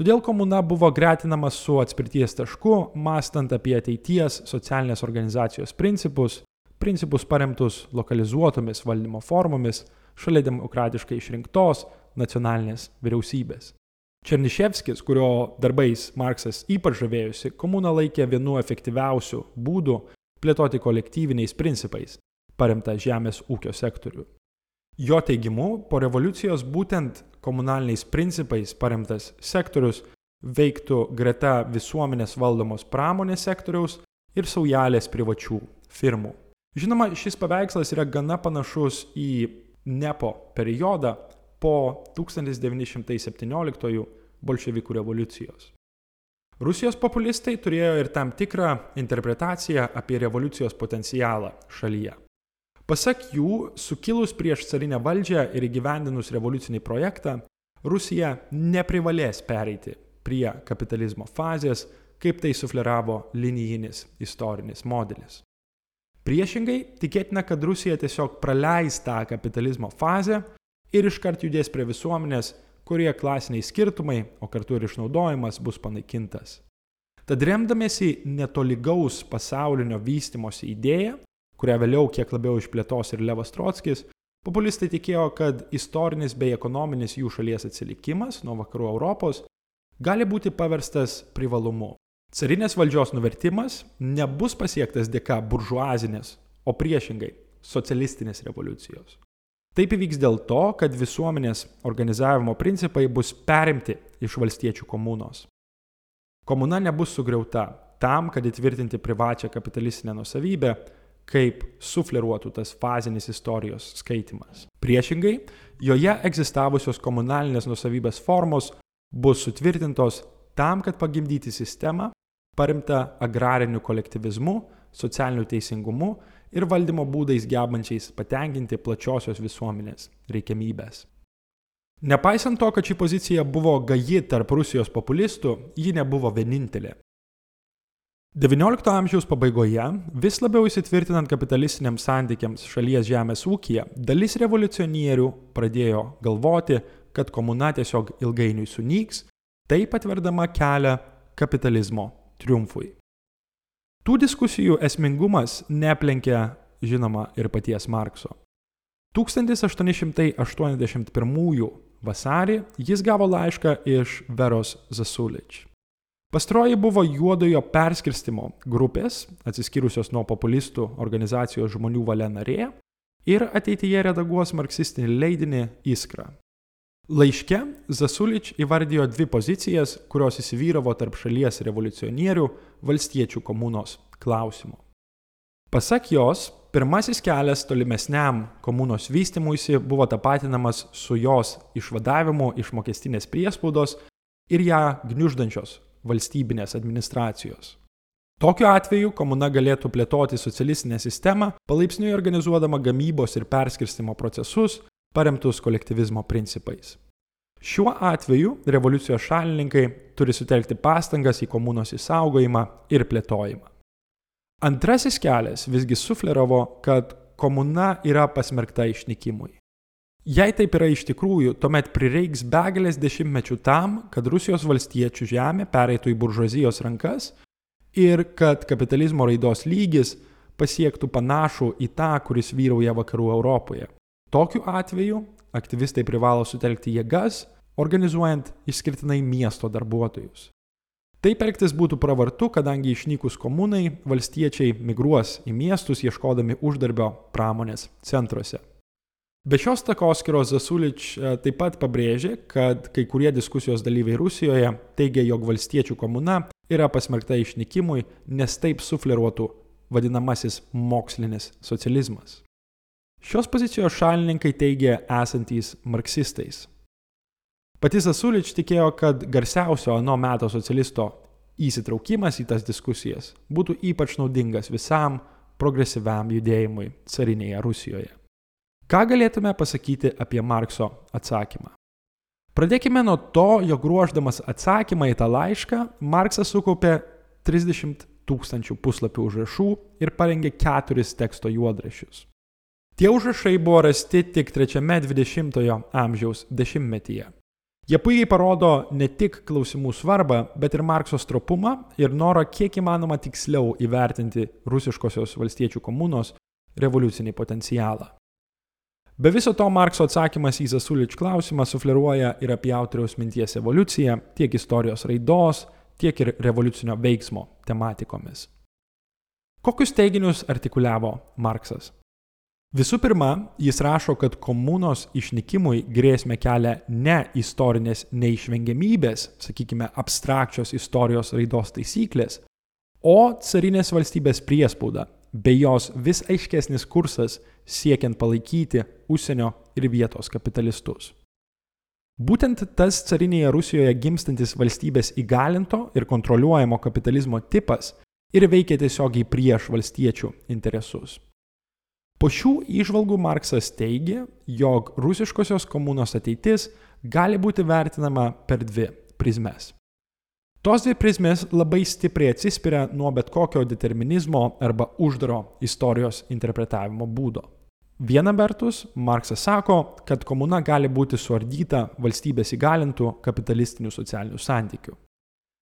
[SPEAKER 1] Todėl komuna buvo gretinama su atspirties tašku, mastant apie ateities socialinės organizacijos principus, principus paremtus lokalizuotomis valdymo formomis, šalia demokratiškai išrinktos nacionalinės vyriausybės. Černiševskis, kurio darbais Marksas ypač žavėjusi, komuną laikė vienu efektyviausių būdų plėtoti kolektyviniais principais paremtą žemės ūkio sektorių. Jo teigimu, po revoliucijos būtent komunaliniais principais paremtas sektorius veiktų greta visuomenės valdomos pramonės sektoriaus ir saujelės privačių firmų. Žinoma, šis paveikslas yra gana panašus į Nepo periodą po 1917 bolševikų revoliucijos. Rusijos populistai turėjo ir tam tikrą interpretaciją apie revoliucijos potencialą šalyje. Pasak jų, sukilus prieš carinę valdžią ir įgyvendinus revoliucinį projektą, Rusija neprivalės pereiti prie kapitalizmo fazės, kaip tai sufleravo linijinis istorinis modelis. Priešingai, tikėtina, kad Rusija tiesiog praleis tą kapitalizmo fazę ir iškart judės prie visuomenės, kurie klasiniai skirtumai, o kartu ir išnaudojimas bus panaikintas. Tad remdamėsi netolygaus pasaulinio vystimosi idėją, kurią vėliau kiek labiau išplėtos ir Levas Trotskis, populistai tikėjo, kad istorinis bei ekonominis jų šalies atsilikimas nuo vakarų Europos gali būti paverstas privalumu. Carinės valdžios nuvertimas nebus pasiektas dėka buržuazinės, o priešingai - socialistinės revoliucijos. Taip įvyks dėl to, kad visuomenės organizavimo principai bus perimti iš valstiečių komunos. Komuna nebus sugriauta tam, kad įtvirtinti privačią kapitalistinę nusavybę, kaip sufleruotų tas fazinis istorijos skaitimas. Priešingai, joje egzistavusios komunalinės nusavybės formos bus sutvirtintos tam, kad pagimdyti sistemą paremtą agrariniu kolektyvizmu, socialiniu teisingumu ir valdymo būdais gebančiais patenkinti plačiosios visuomenės reikiamybės. Nepaisant to, kad ši pozicija buvo gaji tarp Rusijos populistų, ji nebuvo vienintelė. XIX amžiaus pabaigoje, vis labiau įsitvirtinant kapitalistiniams santykiams šalies žemės ūkija, dalis revoliucionierių pradėjo galvoti, kad komuna tiesiog ilgainiui sunyks, taip atverdama kelią kapitalizmo triumfui. Tų diskusijų esmingumas neplenkia, žinoma, ir paties Markso. 1881 vasarį jis gavo laišką iš Veros Zasulič. Pastroji buvo juodojo perskirstimo grupės, atsiskyrusios nuo populistų organizacijos žmonių valia narė, ir ateityje redaguos marksistinį leidinį Iskra. Laiške Zasulič įvardijo dvi pozicijas, kurios įsivyravo tarp šalies revoliucionierių valstiečių komunos klausimu. Pasak jos, pirmasis kelias tolimesniam komunos vystimuisi buvo tapatinamas su jos išvadavimu iš mokestinės priespaudos ir ją gniuždančios valstybinės administracijos. Tokiu atveju komuna galėtų plėtoti socialistinę sistemą, palaipsniui organizuodama gamybos ir perskirstimo procesus, paremtus kolektyvizmo principais. Šiuo atveju revoliucijos šalininkai turi sutelkti pastangas į komunos įsaugojimą ir plėtojimą. Antrasis kelias visgi sufleravo, kad komuna yra pasmerkta išnykimui. Jei taip yra iš tikrųjų, tuomet prireiks begalės dešimtmečių tam, kad Rusijos valstiečių žemė pereitų į buržuazijos rankas ir kad kapitalizmo raidos lygis pasiektų panašų į tą, kuris vyrauja vakarų Europoje. Tokiu atveju aktyvistai privalo sutelkti jėgas, organizuojant išskirtinai miesto darbuotojus. Taip elgtis būtų pravartu, kadangi išnykus komunai valstiečiai migruos į miestus ieškodami uždarbio pramonės centruose. Be šios takoskiros Zasulič e, taip pat pabrėžė, kad kai kurie diskusijos dalyviai Rusijoje teigia, jog valstiečių komuna yra pasmerkta išnykimui, nes taip sufleruotų vadinamasis mokslinis socializmas. Šios pozicijos šalininkai teigia esantys marksistais. Pati Sasulič tikėjo, kad garsiausio ano meto socialisto įsitraukimas į tas diskusijas būtų ypač naudingas visam progresyviam judėjimui carinėje Rusijoje. Ką galėtume pasakyti apie Markso atsakymą? Pradėkime nuo to, jog ruoždamas atsakymą į tą laišką, Marksas sukaupė 30 tūkstančių puslapių užrašų ir parengė keturis teksto juodrašius. Tie užrašai buvo rasti tik trečiame 20-ojo amžiaus dešimtmetyje. Jie puikiai parodo ne tik klausimų svarbą, bet ir Markso stropumą ir norą kiek įmanoma tiksliau įvertinti rusiškosios valstiečių komunos revoliucinį potencialą. Be viso to Markso atsakymas į Zasulič klausimą sufleruoja ir apie autoriaus minties evoliuciją, tiek istorijos raidos, tiek ir revoliucinio veiksmo tematikomis. Kokius teiginius artikuliavo Marksas? Visų pirma, jis rašo, kad komunos išnykimui grėsmę kelia ne istorinės neišvengiamybės, sakykime, abstrakčios istorijos raidos taisyklės, o carinės valstybės priespauda, bei jos vis aiškesnis kursas siekiant palaikyti užsienio ir vietos kapitalistus. Būtent tas carinėje Rusijoje gimstantis valstybės įgalinto ir kontroliuojamo kapitalizmo tipas ir veikia tiesiogiai prieš valstiečių interesus. Po šių įžvalgų Marksas teigia, jog rusiškosios komunos ateitis gali būti vertinama per dvi prizmes. Tos dvi prizmės labai stipriai atsispiria nuo bet kokio determinizmo arba uždaro istorijos interpretavimo būdo. Viena vertus, Marksas sako, kad komuna gali būti suardyta valstybės įgalintų kapitalistinių socialinių santykių.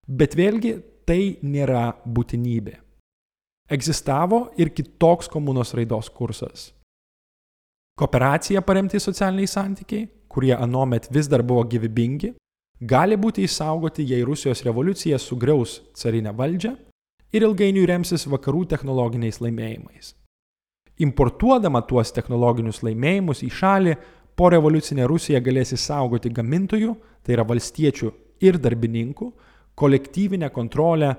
[SPEAKER 1] Bet vėlgi tai nėra būtinybė egzistavo ir kitoks komunos raidos kursas. Kooperacija paremti socialiniai santykiai, kurie anuomet vis dar buvo gyvybingi, gali būti išsaugoti, jei Rusijos revoliucija sugriaus carinę valdžią ir ilgainiui remsis vakarų technologiniais laimėjimais. Importuodama tuos technologinius laimėjimus į šalį, po revoliucinė Rusija galės išsaugoti gamintojų, tai yra valstiečių ir darbininkų, kolektyvinę kontrolę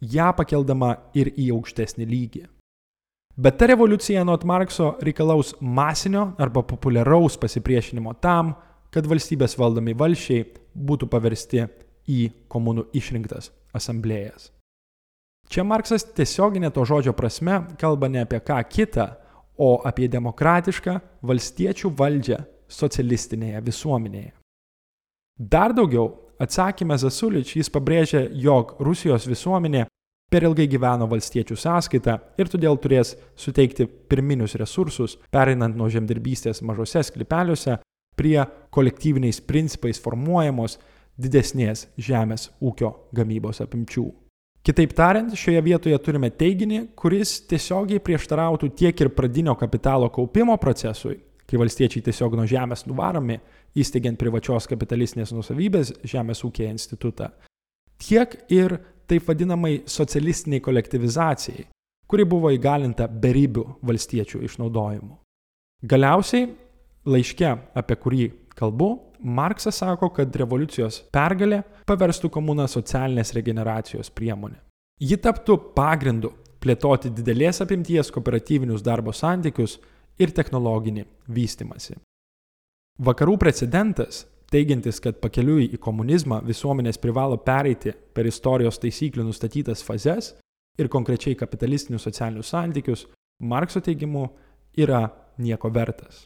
[SPEAKER 1] ją pakeldama ir į aukštesnį lygį. Bet ta revoliucija nuo Markso reikalaus masinio arba populiaraus pasipriešinimo tam, kad valstybės valdomi valšiai būtų paversti į komunų išrinktas asamblėjas. Čia Marksas tiesioginė to žodžio prasme kalba ne apie ką kitą, o apie demokratišką valstiečių valdžią socialistinėje visuomenėje. Dar daugiau, Atsakymę Zasulič jis pabrėžia, jog Rusijos visuomenė per ilgai gyveno valstiečių sąskaitą ir todėl turės suteikti pirminius resursus, pereinant nuo žemdirbystės mažose sklypeliuose prie kolektyviniais principais formuojamos didesnės žemės ūkio gamybos apimčių. Kitaip tariant, šioje vietoje turime teiginį, kuris tiesiogiai prieštarautų tiek ir pradinio kapitalo kaupimo procesui, kai valstiečiai tiesiog nuo žemės nuvaromi, įsteigiant privačios kapitalistinės nusavybės žemės ūkėje institutą, tiek ir taip vadinamai socialistiniai kolektivizacijai, kuri buvo įgalinta beribių valstiečių išnaudojimu. Galiausiai, laiške, apie kurį kalbu, Marksas sako, kad revoliucijos pergalė paverstų komuną socialinės regeneracijos priemonė. Ji taptų pagrindu plėtoti didelės apimties kooperatyvinius darbo santykius ir technologinį vystimasi. Vakarų precedentas, teigiantis, kad pakeliui į komunizmą visuomenės privalo pereiti per istorijos taisyklių nustatytas fazes ir konkrečiai kapitalistinius socialinius santykius, Markso teigimu, yra nieko vertas.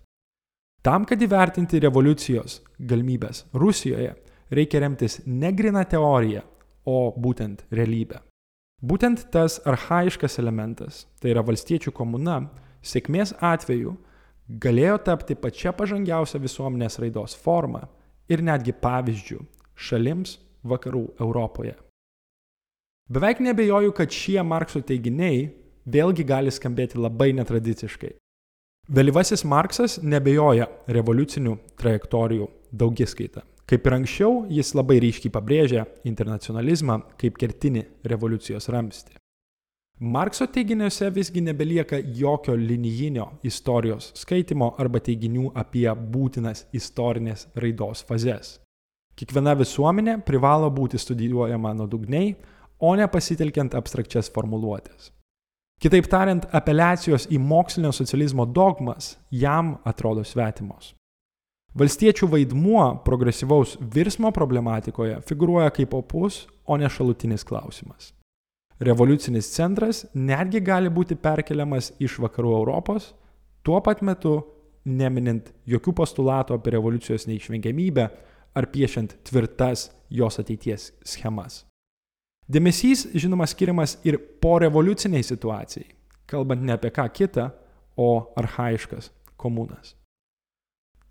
[SPEAKER 1] Tam, kad įvertinti revoliucijos galimybės Rusijoje, reikia remtis ne grina teorija, o būtent realybė. Būtent tas arhaiškas elementas, tai yra valstiečių komuna, sėkmės atveju galėjo tapti pačia pažangiausia visuomenės raidos forma ir netgi pavyzdžių šalims vakarų Europoje. Beveik nebejoju, kad šie Markso teiginiai vėlgi gali skambėti labai netradiciškai. Vėlyvasis Marksas nebejoja revoliucinių trajektorijų daugiskaitą. Kaip ir anksčiau, jis labai ryškiai pabrėžia internacionalizmą kaip kertinį revoliucijos ramstį. Markso teiginiuose visgi nebelieka jokio linijinio istorijos skaitimo arba teiginių apie būtinas istorinės raidos fazes. Kiekviena visuomenė privalo būti studijuojama nuodugniai, o ne pasitelkiant abstrakčias formuluotės. Kitaip tariant, apeliacijos į mokslinio socializmo dogmas jam atrodo svetimos. Valstiečių vaidmuo progresyvaus virsmo problematikoje figuruoja kaip opus, o ne šalutinis klausimas revoliucinis centras netgi gali būti perkeliamas iš vakarų Europos, tuo pat metu neminint jokių postulatų apie revoliucijos neišvengiamybę ar piešiant tvirtas jos ateities schemas. Dėmesys, žinoma, skiriamas ir po revoliuciniai situacijai, kalbant ne apie ką kitą, o arhaiškas komunas.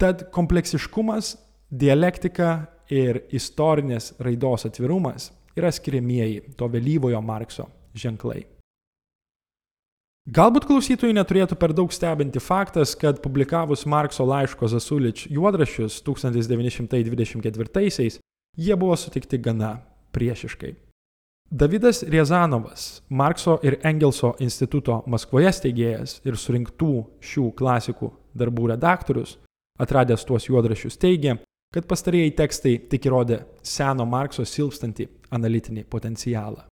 [SPEAKER 1] Tad kompleksiškumas, dialektika ir istorinės raidos atvirumas yra skiriamieji to vėlyvojo Markso ženklai. Galbūt klausytojai neturėtų per daug stebinti faktas, kad publikavus Markso laiško Zasulič juodrašius 1924-aisiais, jie buvo sutikti gana priešiškai. Davidas Riezanovas, Markso ir Engelso instituto Maskvoje steigėjas ir surinktų šių klasikų darbų redaktorius, atradęs tuos juodrašius, teigia, kad pastarieji tekstai tik įrodė seno Markso silpstantį analitinį potencialą.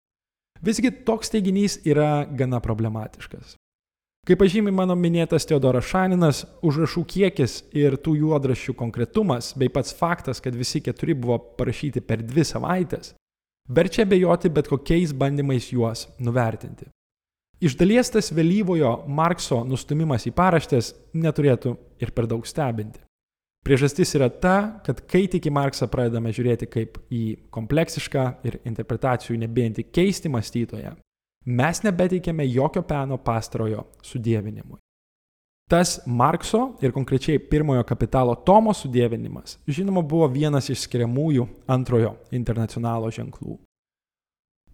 [SPEAKER 1] Visgi toks teiginys yra gana problematiškas. Kaip pažymi mano minėtas Teodoras Šaninas, užrašų kiekis ir tų juodraščių konkretumas, bei pats faktas, kad visi keturi buvo parašyti per dvi savaitės, verčia bejoti bet kokiais bandymais juos nuvertinti. Iš dalies tas vėlyvojo Markso nustumimas į paraštės neturėtų ir per daug stebinti. Priežastis yra ta, kad kai tik į Marksą pradedame žiūrėti kaip į kompleksišką ir interpretacijų nebijantį keisti mąstytoją, mes nebeteikėme jokio peno pastarojo sudėvinimui. Tas Markso ir konkrečiai pirmojo kapitalo tomo sudėvinimas, žinoma, buvo vienas iš skiriamųjų antrojo internacionalo ženklų.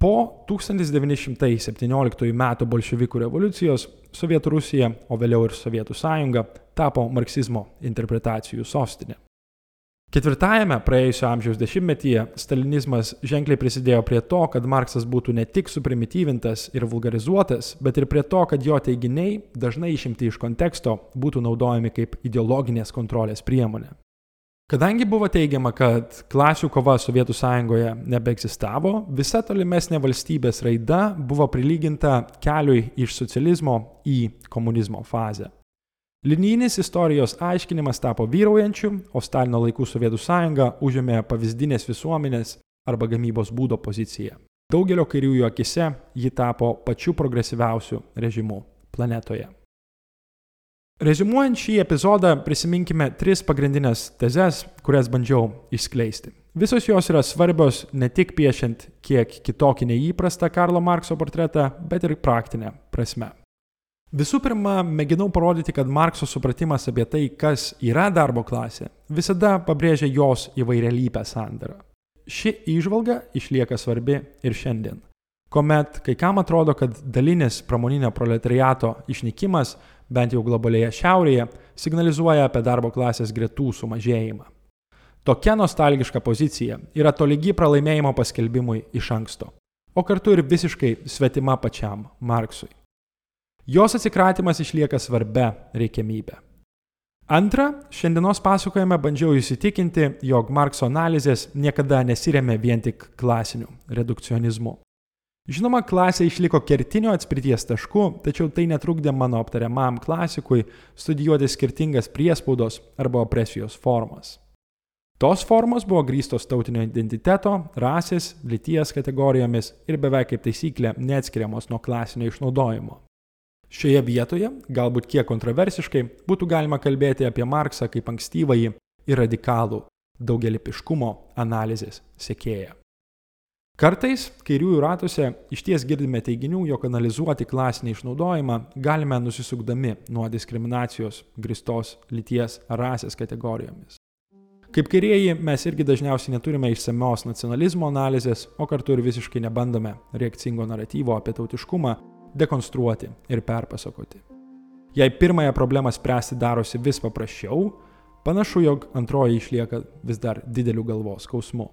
[SPEAKER 1] Po 1917 m. bolševikų revoliucijos Sovietų Rusija, o vėliau ir Sovietų sąjunga tapo marksizmo interpretacijų sostinė. Ketvirtajame praėjusio amžiaus dešimtmetyje stalinizmas ženkliai prisidėjo prie to, kad Marksas būtų ne tik suprimityvintas ir vulgarizuotas, bet ir prie to, kad jo teiginiai, dažnai išimti iš konteksto, būtų naudojami kaip ideologinės kontrolės priemonė. Kadangi buvo teigiama, kad klasių kova Sovietų sąjungoje nebeegzistavo, visa tolimesnė valstybės raida buvo prilyginta keliui iš socializmo į komunizmo fazę. Linijinis istorijos aiškinimas tapo vyraujančiu, o Stalino laikų Sovietų sąjunga užėmė pavyzdinės visuomenės arba gamybos būdo poziciją. Daugelio kairiųjų akise ji tapo pačiu progresyviausiu režimu planetoje. Rezimuojant šį epizodą, prisiminkime tris pagrindinės tezes, kurias bandžiau išskleisti. Visos jos yra svarbios ne tik piešiant kiek kitokį neįprastą Karlo Markso portretą, bet ir praktinę prasme. Visų pirma, mėginau parodyti, kad Markso supratimas apie tai, kas yra darbo klasė, visada pabrėžia jos įvairialypę sandarą. Ši įžvalga išlieka svarbi ir šiandien. Komet kai kam atrodo, kad dalinis pramoninio proletariato išnykimas, bent jau globalėje šiaurėje, signalizuoja apie darbo klasės gretų sumažėjimą. Tokia nostalgiška pozicija yra tolygi pralaimėjimo paskelbimui iš anksto, o kartu ir visiškai svetima pačiam Marksui. Jos atsikratymas išlieka svarbia reikiamybė. Antra, šiandienos pasakojime bandžiau įsitikinti, jog Markso analizės niekada nesiremė vien tik klasiniu redukcionizmu. Žinoma, klasė išliko kertinio atspirties tašku, tačiau tai netrukdė mano aptariamam klasikui studijuoti skirtingas priespaudos arba opresijos formas. Tos formos buvo grįstos tautinio identiteto, rasės, lyties kategorijomis ir beveik kaip taisyklė neatskiriamos nuo klasinio išnaudojimo. Šioje vietoje, galbūt kiek kontroversiškai, būtų galima kalbėti apie Marksą kaip ankstyvąjį ir radikalų daugelipiškumo analizės sekėją. Kartais kairiųjų ratuose iš ties girdime teiginių, jog analizuoti klasinį išnaudojimą galime nusisukdami nuo diskriminacijos gristos lyties rasės kategorijomis. Kaip kairieji mes irgi dažniausiai neturime išsamios nacionalizmo analizės, o kartu ir visiškai nebandome reakcingo naratyvo apie tautiškumą dekonstruoti ir perpasakoti. Jei pirmąją problemą spręsti darosi vis paprasčiau, panašu, jog antroji išlieka vis dar dideliu galvos skausmu.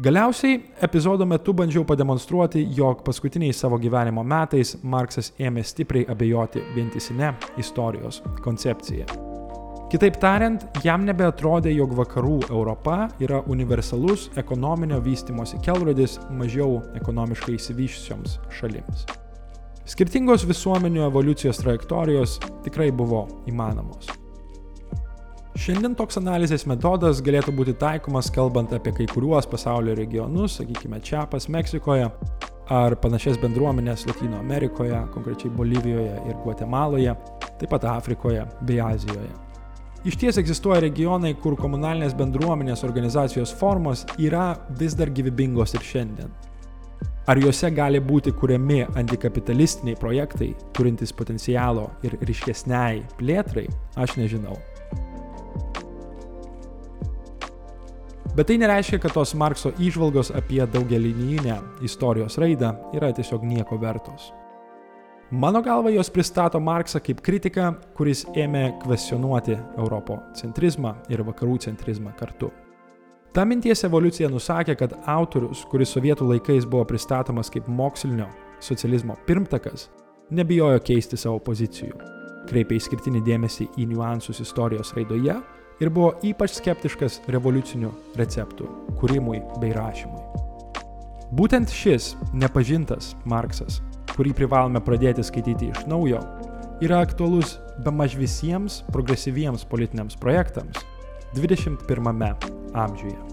[SPEAKER 1] Galiausiai epizodo metu bandžiau pademonstruoti, jog paskutiniais savo gyvenimo metais Marksas ėmė stipriai abejoti vientisinę istorijos koncepciją. Kitaip tariant, jam nebeatrodė, jog vakarų Europa yra universalus ekonominio vystimosi kelrodis mažiau ekonomiškai įsivyšusioms šalims. Skirtingos visuomenių evoliucijos trajektorijos tikrai buvo įmanomos. Šiandien toks analizės metodas galėtų būti taikomas kalbant apie kai kuriuos pasaulio regionus, sakykime, Čiapas Meksikoje ar panašias bendruomenės Latino Amerikoje, konkrečiai Bolivijoje ir Gvatemaloje, taip pat Afrikoje bei Azijoje. Iš ties egzistuoja regionai, kur komunalinės bendruomenės organizacijos formos yra vis dar gyvybingos ir šiandien.
[SPEAKER 2] Ar juose gali būti kuriami antikapitalistiniai projektai, turintys potencialo ir ryškesniai plėtrai, aš nežinau. Bet tai nereiškia, kad tos Markso išvalgos apie daugelinijinę istorijos raidą yra tiesiog nieko vertos. Mano galva jos pristato Marksą kaip kritiką, kuris ėmė kvestionuoti Europocentrizmą ir vakarų centrizmą kartu. Ta minties evoliucija nusakė, kad autorius, kuris sovietų laikais buvo pristatomas kaip mokslinio socializmo pirmtakas, nebijojo keisti savo pozicijų, kreipė išskirtinį dėmesį į niuansus istorijos raidoje ir buvo ypač skeptiškas revoliucinių receptų kūrimui bei rašymui. Būtent šis nepažintas Marksas kurį privalome pradėti skaityti iš naujo, yra aktualus be maž visiems progresyviems politiniams projektams 21 amžiuje.